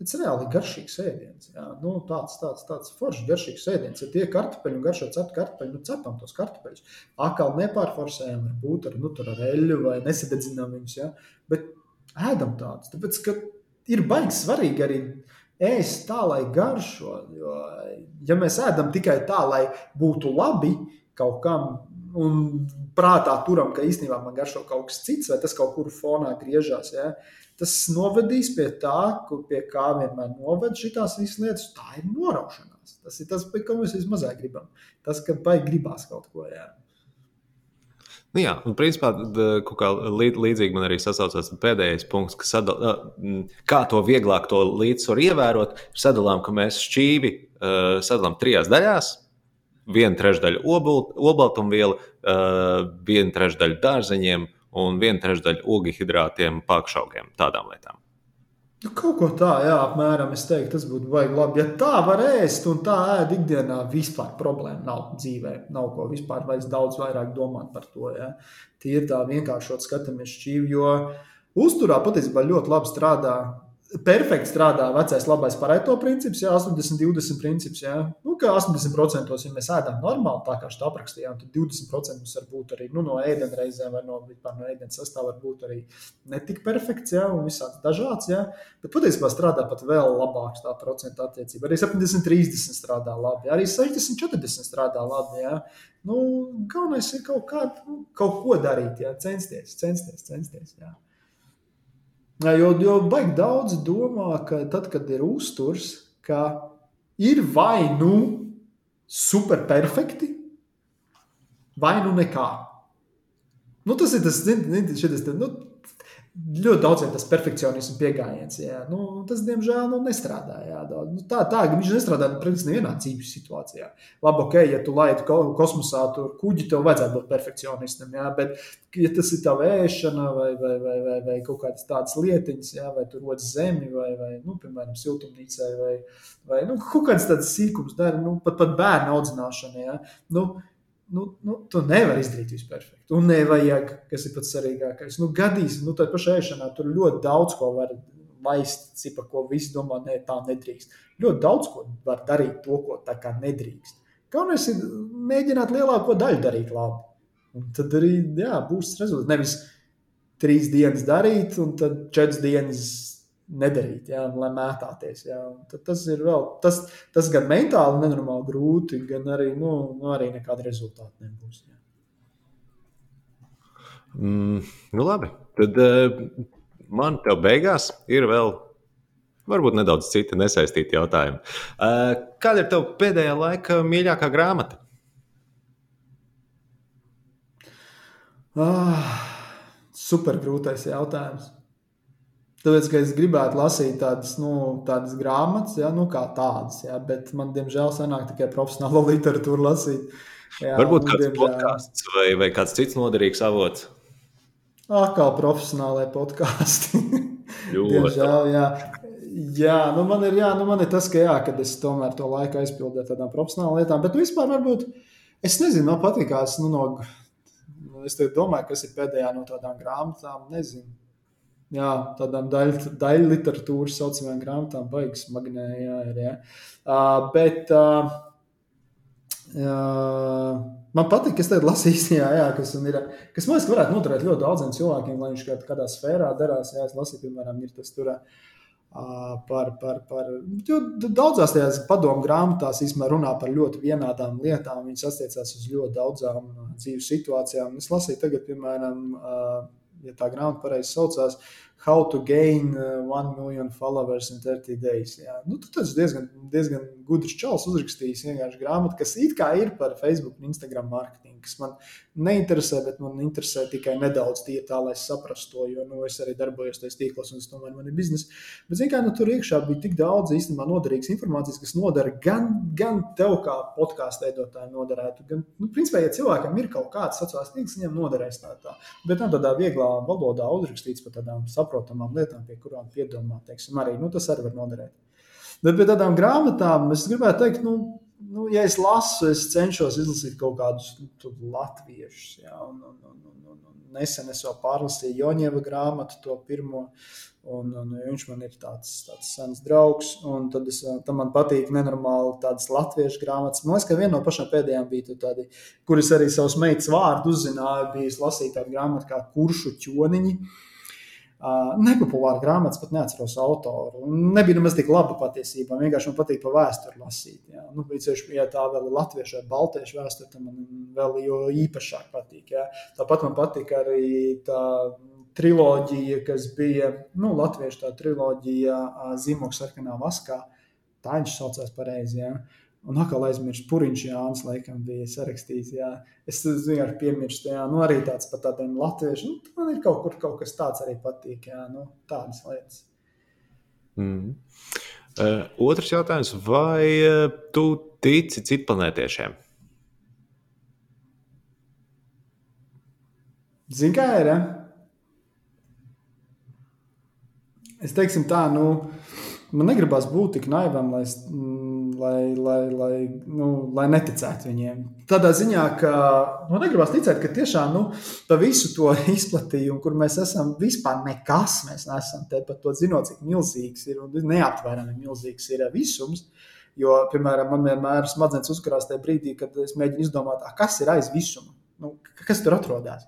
Tas reāli ir garšīgs ēdiens. Jā. Nu, tāds, tāds, tāds foršs, garšīgs ēdiens. Ja tie kartupeļi un garšo cepti kartupeļi, nu cepam tos kartupeļus. Akāli nepārforsējam, varbūt ar, nu, ar eļļu vai nesadedzinām viņus. Ja. Bet ēdam tādus. Tāpēc, ka ir baigi svarīgi arī ēst tā, lai garšo. Jo, ja mēs ēdam tikai tā, lai būtu labi kaut kam, un prātā turam, ka īstenībā man garšo kaut kas cits, vai tas kaut kur fonā griežās, ja, tas novedīs pie tā, pie kā vienmēr noved šīs visas lietas. Tā ir noraušanās. Tas ir tas, ko mēs vismazāk gribam. Tas, ka baigi gribās kaut ko. Jā. Nu jā, un principā kā līdzīgi man arī sasaucās pēdējais punkts, ka sadal, kā to vieglāk to līdzsvaru ievērot, ir sadalām, ka mēs šķīvi sadalām trijās daļās. Viena trešdaļa olbaltumviela, uh, viena trešdaļa dārzeņiem un viena trešdaļa ogļhidrātiem, pakšaugiem, tādām lietām. Nu, kaut ko tādu, jā, apmēram es teiktu, tas būtu baigi labi. Ja tā var ēst un tā ēd ikdienā, vispār problēma nav dzīvē. Nav ko vispār vajag daudz vairāk domāt par to. Ja. Tie ir tā vienkāršot skatāmies šķīvi, jo uzturā patiesībā ļoti labi strādā perfekti strādā vecais labais pareto princips, jā, 80-20 princips. Jā. Nu, kā 80% ja mēs ēdam normāli, tā kā šeit aprakstījām, tad 20% mums var būt arī nu, no ēdienreizēm vai no, no ēdienas sastāvā var būt arī netik perfekts, jā, un visāds dažāds, jā. Bet patiesībā strādā pat vēl labāk tā procentu attiecība. Arī 70-30 strādā labi, arī 60-40 strādā labi, jā. Nu, galvenais ir kaut, kā, nu, kaut ko darīt, jā, censties, censties, censties, jā. Jo, jo baigi daudz domā, ka tad, kad ir uzturs, ka ir vai nu superperfekti, vai nu nekā. Nu, tas ir tas, šis, nu, ļoti daudziem tas perfekcionisms pieejams. Nu, tas, diemžēl, nu, nestrādā. Jā, nu, tā, tā viņš nestrādā principā nevienā dzīves situācijā. Labi, ok, ja tu laidi kosmosā, tur kuģi, tev vajadzētu būt perfekcionistam. Jā, bet, ja tas ir tava ēšana vai, vai, vai, vai, vai kaut kādas tādas lietiņas, jā, vai tur rodas zemi, vai, vai nu, piemēram, siltumnīcai, vai, vai nu, kaut kādas tādas sīkums, dara, nu, pat, pat bērnu audzināšana. Jā, nu, nu, nu, tu nevari izdarīt visu perfektu. Un nevajag, kas ir pats svarīgākais. Nu, gadīs, nu, tā pašā ēšanā tur ļoti daudz ko var laist, par ko visi domā, ne, tā nedrīkst. Ļoti daudz ko var darīt, to, ko tā kā nedrīkst. Galvenais ir mēģināt lielāko daļu darīt labi. Un tad arī jā, būs rezultāts. Nevis trīs dienas darīt, un tad četras dienas nedarīt, jā, lai mētāties. Tad tas ir vēl, tas, tas gan mentāli nenormāli grūti, gan arī, nu, nu arī nekāda rezultāta nebūs. Jā. Mm, nu labi, tad uh, man te beigās ir vēl. Varbūt nedaudz citi nesaistīti jautājumi. Uh, kāda ir tava pēdējā laika mīļākā grāmata? Ah, super grūtais jautājums. Tāpēc, ka es gribētu lasīt tādas, nu, tādas grāmatas, ja, nu, kā tādas, ja, bet man, diemžēl, sanāk tikai profesionāla literatūra lasīt. Ja, Varbūt kāds diemžēl... podkāsts vai, vai kāds cits noderīgs avots. Atkal profesionālai podkāsti. diemžēl, jā. Jā, nu man ir, jā, nu man ir tas, ka jā, kad es tomēr to laiku aizpildīju tādām profesionālām lietām, bet nu, vispār varbūt, es nezinu, man patīkās, nu, no, es domāju, kas ir pēdējā no tādām grāmatām, nezinu jā, tādām daļu daļ saucamajām grāmatām, baigas magnējā ir. Jā. Uh, bet uh, uh, man patīk, ka es tagad lasīju, jā, jā, kas, ir, kas man liekas, varētu noderēt ļoti daudziem cilvēkiem, lai viņš kādā, kādā sfērā darās. Jā, es lasīju, piemēram, ir tas tur. Uh, par, par, par, daudzās tajās padomu grāmatās īstenībā runā par ļoti vienādām lietām. Viņas attiecās uz ļoti daudzām dzīves situācijām. Es lasīju, tagad, piemēram, uh, ja tā grāmata pareizi saucās, How to Gain uh, One Million Followers in 30 Days. Jā. Nu, tas diezgan, diezgan gudrs čels, uzrakstījis vienkārši grāmatu, kas it kā ir par Facebook un Instagram mārketingu, kas man neinteresē, bet man interesē tikai nedaudz tie tā, lai es saprastu to, jo nu, es arī darbojos tajos tīklos, un tas tomēr man ir biznesa. Bet, zināmā mērā, nu, tur iekšā bija tik daudz īstenībā noderīgas informācijas, kas nodara gan, gan tev, kā podkāstu veidotājiem, noderētu. Gan, nu, principā, ja cilvēkam ir kaut kāds sociālais tīkls, viņam noderēs tā, tā. Bet nu, tādā vieglā valodā uzrakstīts par tādām saprātīgām saprotamām lietām, pie kurām piedomāt, teiksim, arī nu, tas arī var noderēt. Bet pie tādām grāmatām es gribētu teikt, nu, nu, ja es lasu, es cenšos izlasīt kaut kādus nu, latviešus. Ja, un, un, un, un, un nesen es vēl pārlasīju Joņeva grāmatu, to pirmo. Un, un viņš man ir tāds, tāds sens draugs, un tad es, man patīk nenormāli tādas latviešu grāmatas. Man liekas, ka viena no pašām pēdējām bija tāda, kuras arī savus meitas vārdu uzzināju, bija lasīt tādu grāmatu kā Kuršu ķoniņi. Uh, Uh, nepopulāra grāmata, pat neatceros autoru. Nebija nemaz tik laba patiesībā. Vienkārši man patīk pa vēsturi lasīt. Jā. Nu, Līdz ja tā vēl ir latviešu vai baltiešu vēsture, tad man vēl īpašāk patīk. Jā. Tāpat man patīk arī tā triloģija, kas bija nu, latviešu triloģija Zīmoks sarkanā vaskā. Tā viņš saucās pareizi. Jā. Un atkal aizmirsu, Puriņš Jānis, laikam, bija sarakstījis. Jā. Es vienkārši piemirstu, jā, nu, arī tāds par tādiem latviešiem. Nu, man ir kaut kur kaut kas tāds arī patīk, jā, nu, tādas lietas. Mm. Uh, otrs jautājums, vai uh, tu tici citplanētiešiem? Zini, kā ir? Ja? Es teiksim tā, nu, man negribas būt tik naivam, lai, lai, lai, lai, nu, lai neticētu viņiem. Tādā ziņā, ka nu, negribas ticēt, ka tiešām nu, pa visu to izplatījumu, kur mēs esam, vispār nekas mēs neesam. Te pat to zinot, cik milzīgs ir un neaptvērami milzīgs ir visums. Jo, piemēram, man vienmēr smadzenes uzkarās tajā brīdī, kad es mēģinu izdomāt, kas ir aiz visuma, nu, kas tur atrodas.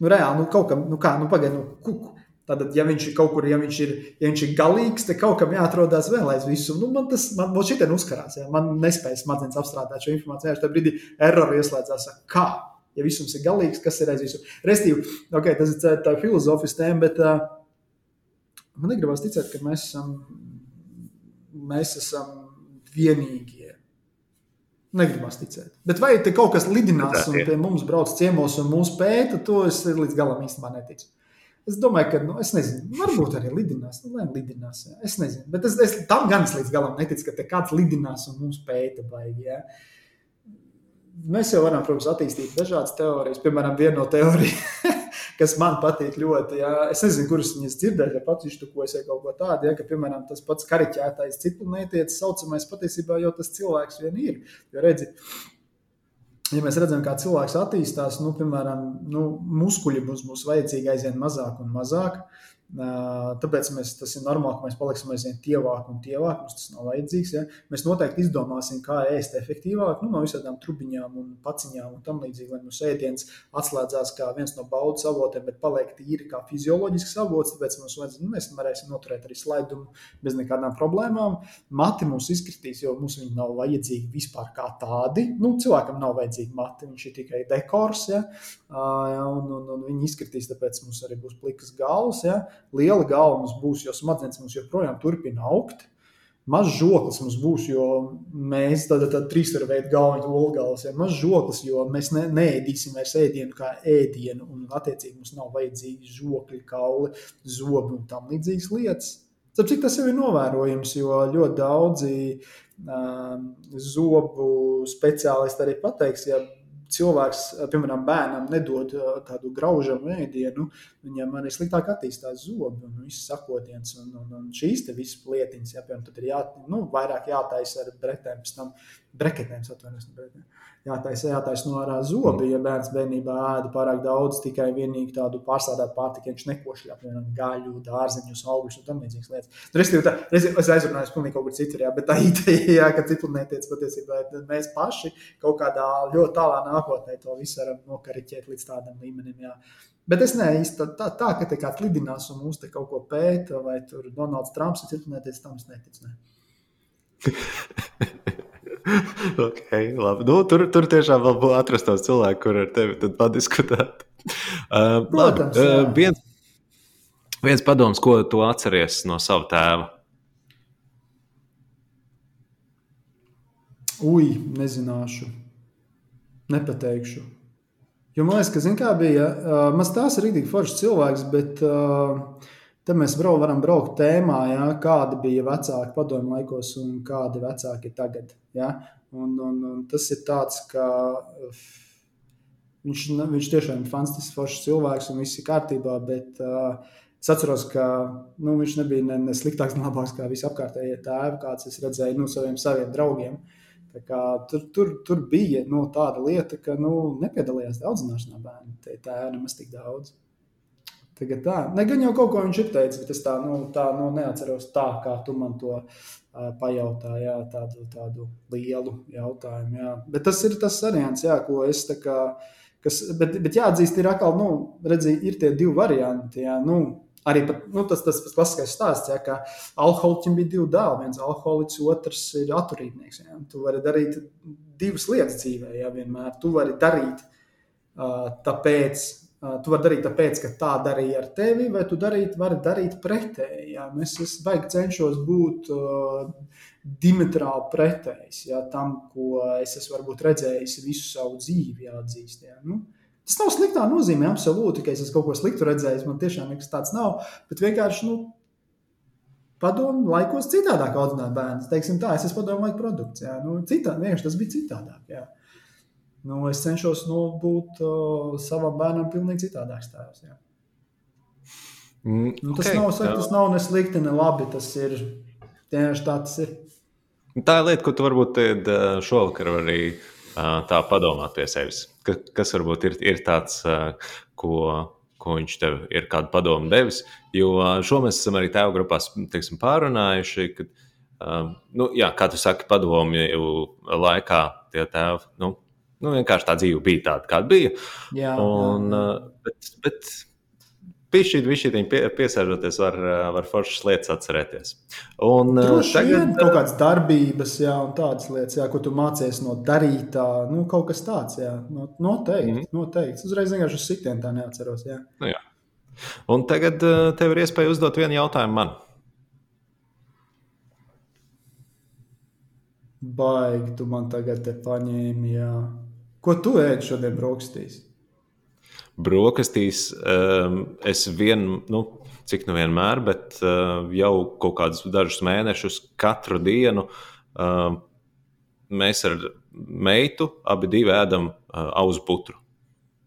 Nu, reāli, nu, kaut kam, nu, kā, nu, pagaidi, nu, kuku Tātad, ja viņš ir kaut kur, ja viņš ir, ja viņš ir galīgs, tad kaut kam jāatrodas vēl aiz visu. Nu, man tas, man, man šitien uzkarās, ja man nespēja smadzenes apstrādāt šo informāciju. Tajā brīdī erori ieslēdzās, kā, ja visums ir galīgs, kas ir aiz visu. Restīvi, ok, tas ir tā filozofijas tēma, bet uh, man negribas ticēt, ka mēs esam, mēs esam vienīgie. Negribas ticēt. Bet vai te kaut kas lidinās un pie mums brauc ciemos un mūs pēta, to es līdz galam īstenībā neticu. Es domāju, ka, nu, es nezinu, varbūt arī lidinās. Nu, lai lidinās, jā. es nezinu. Bet es, es tam gan es līdz galam neticu, ka kāds lidinās un mums pēta baigi. Jā. Mēs jau varam, protams, attīstīt dažādas teorijas. Piemēram, viena no teorijām, kas man patīk ļoti, jā. es nezinu, kuras viņas dzirdēju, ja pats iztukojas vai kaut ko tādu, ja, ka, piemēram, tas pats kariķētais citplanētietis saucamais patiesībā jau tas cilvēks vien ir. Jo redzi, ja mēs redzam, kā cilvēks attīstās, nu, piemēram, nu, muskuļi mums būs vajadzīgi aizvien mazāk un mazāk. Tāpēc mēs, tas ir normāli, ka mēs paliksim aizvien tievāk un tievāk. Mums tas nav vajadzīgs. Ja? Mēs noteikti izdomāsim, kā ēst efektīvāk, nu, no visām trubiņām un paciņām un tam līdzīgi, lai mūsu ēdiens atslēdzās kā viens no baudas avotiem, bet paliek tīri kā fizioloģisks avots. Tāpēc mums vajadz, nu, mēs varēsim noturēt arī slaidumu bez nekādām problēmām. Mati mums izkritīs, jo mums viņi nav vajadzīgi vispār kā tādi. Nu, cilvēkam nav vajadzīgi mati, viņš ir tikai dekors. Ja? Un, un, un viņi izkritīs, tāpēc mums arī būs plikas galvas. Ja? Liela galva mums būs, jo smadzenes mums joprojām turpina augt. Mazs žoklis mums būs, jo mēs tādā tā trīsstūra veidā galvenā olgāls, ja mazs žoklis, jo mēs ne, neēdīsim vairs ēdienu kā ēdienu, un attiecīgi mums nav vajadzīgi žokļi, kauli, zobi un tam līdzīgas lietas. Cik tas jau ir novērojams, jo ļoti daudzi um, zobu speciālisti arī pateiks, ja cilvēks, piemēram, bērnam nedod tādu graužamu ēdienu, viņam arī sliktāk attīstās zobi un viss sakotienis. Un, un, un šīs visas lietiņas, ja, piemēram, tad ir jā, nu, vairāk jātaisa ar bretēm, pēc tam breketēm, atvainojos, jātaisa, jātaisa no ārā zobi. Ja bērns bērnībā ēda pārāk daudz, tikai vienīgi tādu pārsādātu pārtiku, viņš nekošļā, piemēram, gaļu, dārzeņus, augļus un tam līdzīgas lietas. Nu, Restīvi, tā, es aizrunājos pilnīgi kaut kur citur, jā, bet tā ideja, ka ciklonētietis patiesībā mēs paši kaut kādā ļoti tālā nākotnē to visu varam nokariķēt līdz tādam līmenim. Jā. Bet es neīstu tā, tā, ka te kāds lidinās un mums te kaut ko pēta, vai tur Donalds Trumps ir ciklonētietis, tam es neticu. Ne. okay, labi. nu, tur, tur tiešām vēl būtu atrastos cilvēki, kur ar tevi padiskutēt. Uh, Protams, labi, uh, viens, viens padoms, ko tu atceries no sava tēva? Ui, nezināšu. Nepateikšu. Jo man liekas, ka, zin, bija, uh, mans tās ir rītīgi foršs cilvēks, bet uh, Tad mēs brau, varam braukt tēmā, ja, kāda bija vecāki padomju laikos un kādi vecāki ir tagad. Ja. Un, un, un tas ir tāds, ka viņš, viņš tiešām ir fantastisks, foršs cilvēks un viss ir kārtībā. Bet, uh, Es atceros, ka nu, viņš nebija ne, ne sliktāks, ne labāks kā visi apkārtējie tēvi, kāds es redzēju no nu, saviem, saviem draugiem. Tur, tur, tur bija nu, tāda lieta, ka nu, nepiedalījās audzināšanā bērni. Tie tēvi nemaz tik daudz. Tagad tā, ne gan jau kaut ko viņš ir teicis, bet es tā, nu, tā nu, neatceros tā, kā tu man to uh, pajautāji, jā, tādu, tādu lielu jautājumu. Jā. Bet tas ir tas variants, jā, ko es tā kā, kas, bet, bet jāatzīst, ir atkal, nu, redzi, ir tie divi varianti, jā, nu, arī pat, nu, tas, tas, klasiskais stāsts, jā, ka alkoholiķim bija divi dēli, viens alkoholiķis, otrs ir atturībnieks, jā. Tu vari darīt divas lietas dzīvē, jā, vienmēr. Tu vari darīt uh, tāpēc, Tu vari darīt tāpēc, ka tā darīja ar tevi, vai tu darīt, vari darīt pretēji. Jā. Nu, es, es baigi cenšos būt uh, diametrāli pretējs jā, tam, ko es esmu redzējis visu savu dzīvi, jāatzīst. Jā. Nu, tas nav sliktā nozīmē, absolūti, ka es esmu kaut ko sliktu redzējis. Man tiešām nekas tāds nav. Bet vienkārši nu, padomu laikos citādāk audzināt bērnus. Teiksim tā, es esmu padomu laiku produkts. Jā. Nu, citā, vienkārši tas bija citādāk. Jā. Nu, es cenšos nu, būt uh, savam bērnam pilnīgi citādāks tēvs. Jā. Mm, nu, tas, okay, nav, saka, tas nav ne slikti, ne labi. Tas ir tieši tā, tas ir. Tā ir lieta, ko tu varbūt šovakar arī tā padomāt pie sevis. Ka, kas varbūt ir, ir tāds, ko, ko viņš tev ir kādu padomu devis. Jo šo mēs esam arī tēvu grupās teiksim, pārunājuši. Kad, nu, jā, kā tu saki, padomju laikā tie tēvi. Nu, Nu, vienkārši tā dzīve bija tāda, kāda bija. Jā, un, jā. Bet, bet Pišķīt, pišķīt, pie, piesēžoties, var, var foršas lietas atcerēties. Un Droši tagad vien, kaut kādas darbības, jā, un tādas lietas, jā, ko tu mācies no darītā, nu, kaut kas tāds, jā, noteikti, mm -hmm. noteikti. Uzreiz vienkārši uz sitienu tā neatceros, jā. Nu, jā. Un tagad tev ir iespēja uzdot vienu jautājumu man. Baigi, tu man tagad te paņēmi, jā. Ko tu ēdi šodien brokastīs? Brokastīs um, es vien, nu, cik nu vienmēr, bet uh, jau kaut kādus dažus mēnešus katru dienu uh, mēs ar meitu abi divi ēdam uh, auzu putru.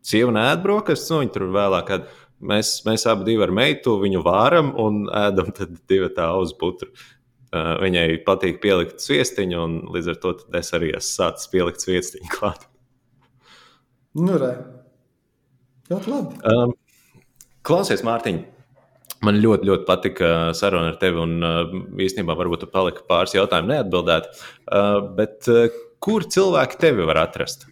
Sieva nē, brokastis, nu, viņa tur vēlāk. Ēd. Mēs, mēs abi ar meitu viņu vāram un ēdam divu tā auzu putru. Uh, viņai patīk pielikt sviestiņu, un līdz ar to es arī esmu sācis pielikt sviestiņu klāt. Nu, re. Ļoti labi. Um, klausies, Mārtiņ. Man ļoti, ļoti patika saruna ar tevi, un uh, īstenībā varbūt palika pāris jautājumu neatbildēt. Uh, bet uh, kur cilvēki tevi var atrast?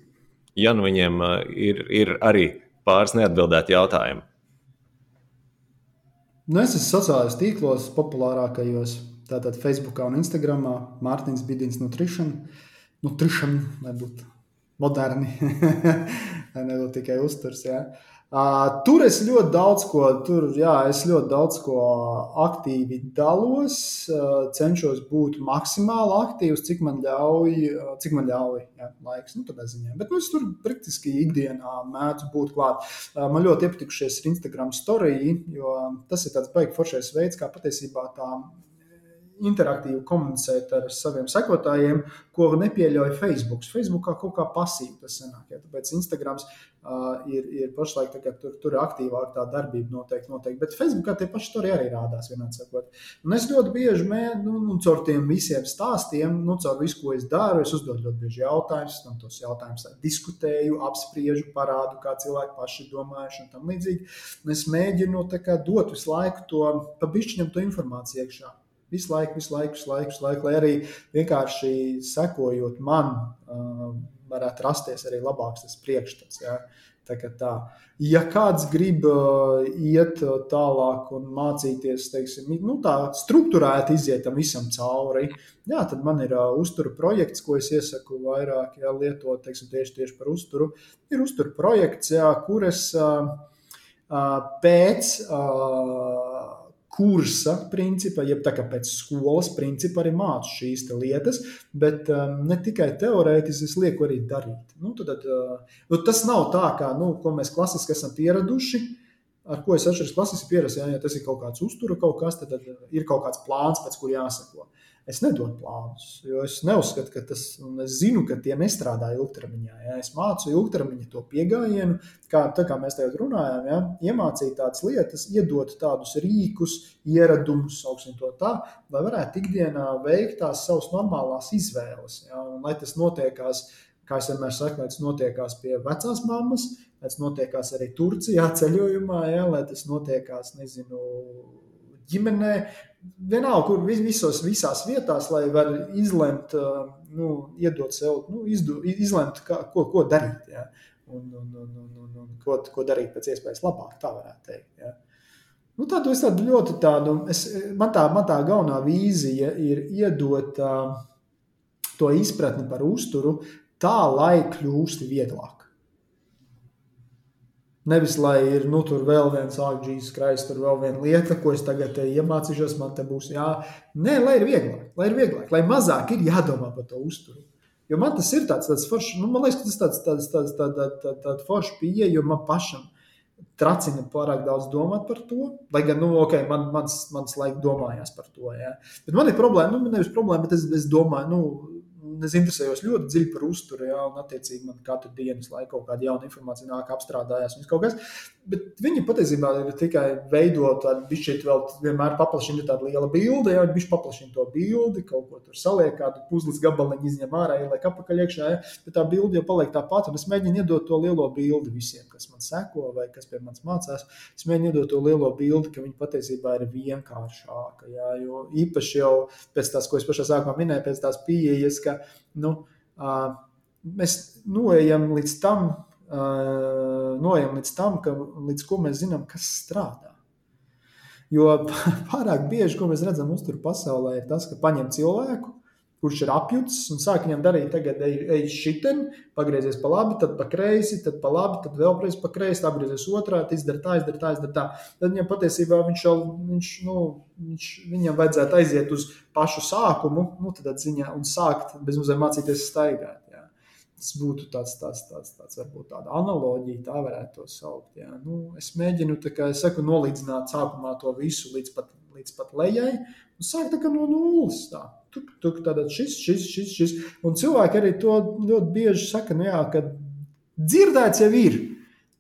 Ja nu viņiem uh, ir, ir arī pāris neatbildēti jautājumi. Nu, es esmu sociālajos tīklos, populārākajos, tātad Facebook un Instagram. Mārtiņš Bidins Nutrition. Nutrition, lai būtu moderni, ne tikai uzturs. Ja. Uh, tur es ļoti daudz ko, tur, jā, es ļoti daudz ko aktīvi dalos, uh, cenšos būt maksimāli aktīvs, cik man ļauj, uh, cik man ļauj jā, laiks. Nu, ziņā. Bet nu, es tur praktiski ikdienā mēdzu būt klāt. Uh, man ļoti iepatikušies ir Instagram story, jo tas ir tāds beigas foršais veids, kā patiesībā tā interaktīvi komunicēt ar saviem sekotājiem, ko nepieļauj Facebook. Facebookā kaut kā pasīvi tas sanāk. Ja? Tāpēc Instagrams uh, ir, ir pašlaik tā, tur, tur aktīvāk tā darbība noteikti. noteikti. Bet Facebookā tie paši tur arī rādās. Un es ļoti bieži mēģinu, nu, nu, caur tiem visiem stāstiem, nu, caur visu, ko es daru, es uzdodu ļoti bieži jautājumus, tam tos jautājumus diskutēju, apspriežu, parādu, kā cilvēki paši domājuši un tam līdzīgi. Un es mēģinu kā, dot visu laiku to pa bišķiņam to informāciju iekšā. Visu laiku, visu laiku, visu laiku, visu laiku lai arī vienkārši sekojot man, uh, varētu rasties arī labāks tas priekšstats. Ja? Tā tā. Ja kāds grib uh, iet tālāk un mācīties, teiksim, nu, tā struktūrēti iziet tam visam cauri, jā, tad man ir uh, uzturu projekts, ko es iesaku vairāk jā, lietot teiksim, tieši, tieši par uzturu. Ir uzturu projekts, jā, kur es uh, uh, pēc. Uh, kursa principa, jeb tā kā pēc skolas principa arī mācu šīs lietas, bet um, ne tikai teorētiski, es lieku arī darīt. Nu, tad, uh, nu, tas nav tā, kā, nu, ko mēs klasiski esam pieraduši. Ar ko es atšķiros klasiski pierastu, ja, ja tas ir kaut kāds uztura, kaut kas, tad, tad ir kaut kāds plāns, pēc kura jāsako. Uh, Es nedodu plānus, jo es neuzskatu, ka tas, un es zinu, ka tie nestrādā ilgtermiņā. Ja? Es mācu ilgtermiņa to pieejamību, kā, kā mēs te runājām, ja? iemācīt tādas lietas, iedot tādus rīkus, ieradumus, sauksim to tā, lai varētu ikdienā veikt tās savas normālās izvēles. Ja? Un, lai tas notiekās, kā es vienmēr saku, lai tas notiekās pie vecās mammas, lai tas notiekās arī Turcijā ceļojumā, ja? lai tas notiekās, nezinu, ģimenē, vienalga, kur visos, visās vietās, lai var izlemt, nu, iedot sev, nu, izdu, izlemt, kā, ko, ko darīt. Ja? Un, un, un, un, un, un ko, ko darīt pēc iespējas labāk, tā varētu teikt. Ja? Nu, tādu es tādu ļoti tādu, es, man, tā, man tā galvenā vīzija ir iedot uh, to izpratni par uzturu tā, lai kļūst vieglāk. Nevis, lai ir nu, tur vēl viens ārģijas krājums, tur vēl viena lieta, ko es tagad iemācīšos, man te būs jā. Nē, lai ir vieglāk, lai ir vieglāk, lai mazāk ir jādomā par to uzturu. Jo man tas ir tāds, tāds foršs, nu, man liekas, tas tāds, tāds, tāds, tāds, tāds, tāds, tāds foršs pieeja, jo man pašam tracina pārāk daudz domāt par to. Lai gan, nu, ok, man, mans, mans laiks domājās par to. Jā. Bet man ir problēma, nu, nevis problēma, bet es, es domāju, nu, es interesējos ļoti dziļi par uzturu, jā, un attiecīgi man katru dienas laiku kaut kāda jauna informācija nāk, apstrādājās un kaut kas. Bet viņi patiesībā tikai veidot tādu bišķīt, vēl vienmēr paplašina tādu lielu bildi, jau viņš paplašina to bildi, kaut ko tur saliek, kādu puzles gabaliņu izņem ārā, ieliek apakaļ iekšā, ja? bet tā bilde jau paliek tā pati, un es mēģinu iedot to lielo bildi visiem, kas man seko vai kas pie manis mācās. Es mēģinu iedot to lielo bildi, ka viņi patiesībā ir vienkāršāka, jā, jo īpaši jau pēc tās, ko es pašā sākumā minēju, pēc tās pieejas, ka, nu, mēs noejam līdz tam, noejam līdz tam, ka, līdz ko mēs zinām, kas strādā. Jo pārāk bieži, ko mēs redzam uzturu pasaulē, ir tas, ka paņem cilvēku, kurš ir apjutis un sāk viņam darīt, tagad ej, ej šitien, pagriezies pa labi, tad pa kreisi, tad pa labi, tad vēlreiz pa kreisi, apgriezies otrādi, izdara tā, izdara tā, izdara tā. Tad viņam patiesībā viņš jau, viņš, nu, viņš, viņam vajadzētu aiziet uz pašu sākumu, nu, tad ziņā un sākt bez mazliet mācīties staigāt. Tas būtu tāds, tāds, tāds, tāds varbūt tāda analoģija, tā varētu to saukt. Jā. Nu, es mēģinu, kā es saku, nolīdzināt sākumā to visu līdz pat, līdz pat lejai, un sākt no nulles. Tā. Tuk, tuk, tātad šis, šis, šis, šis. Un cilvēki arī to ļoti bieži saka, nu jā, ka dzirdēts jau ir,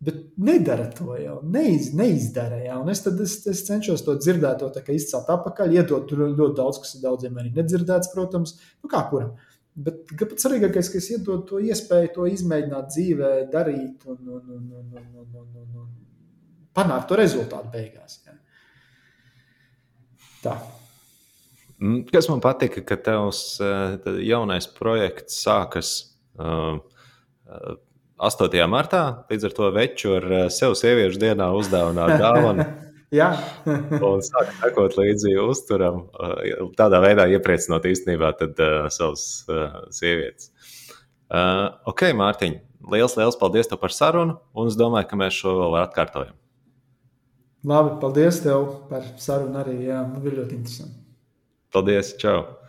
bet nedara to jau, neiz, neizdara. Jā. Un es, es, es cenšos to dzirdēt, to izcelt atpakaļ, iedot tur ļoti daudz, kas ir daudziem arī nedzirdēts, protams, nu kā kuram. Bet pats svarīgākais, ka es iedodu to iespēju to izmēģināt dzīvē, darīt un, un, un, un, un, un, un, un, un panākt to rezultātu beigās. Jā. Tā. Mm, kas man patika, ka tavs eh, jaunais projekts sākas uh, 8. martā, līdz ar to veču ar eh, sev sieviešu dienā uzdāvināt dāvanu. Jā, un sāk sekot līdzi uzturam, tādā veidā iepriecinot īstenībā tad, uh, savas uh, sievietes. Uh, ok, Mārtiņ, liels, liels paldies tev par sarunu, un es domāju, ka mēs šo vēl atkārtojam. Labi, paldies tev par sarunu arī. Jā, man bija ļoti interesanti. Até desse, tchau.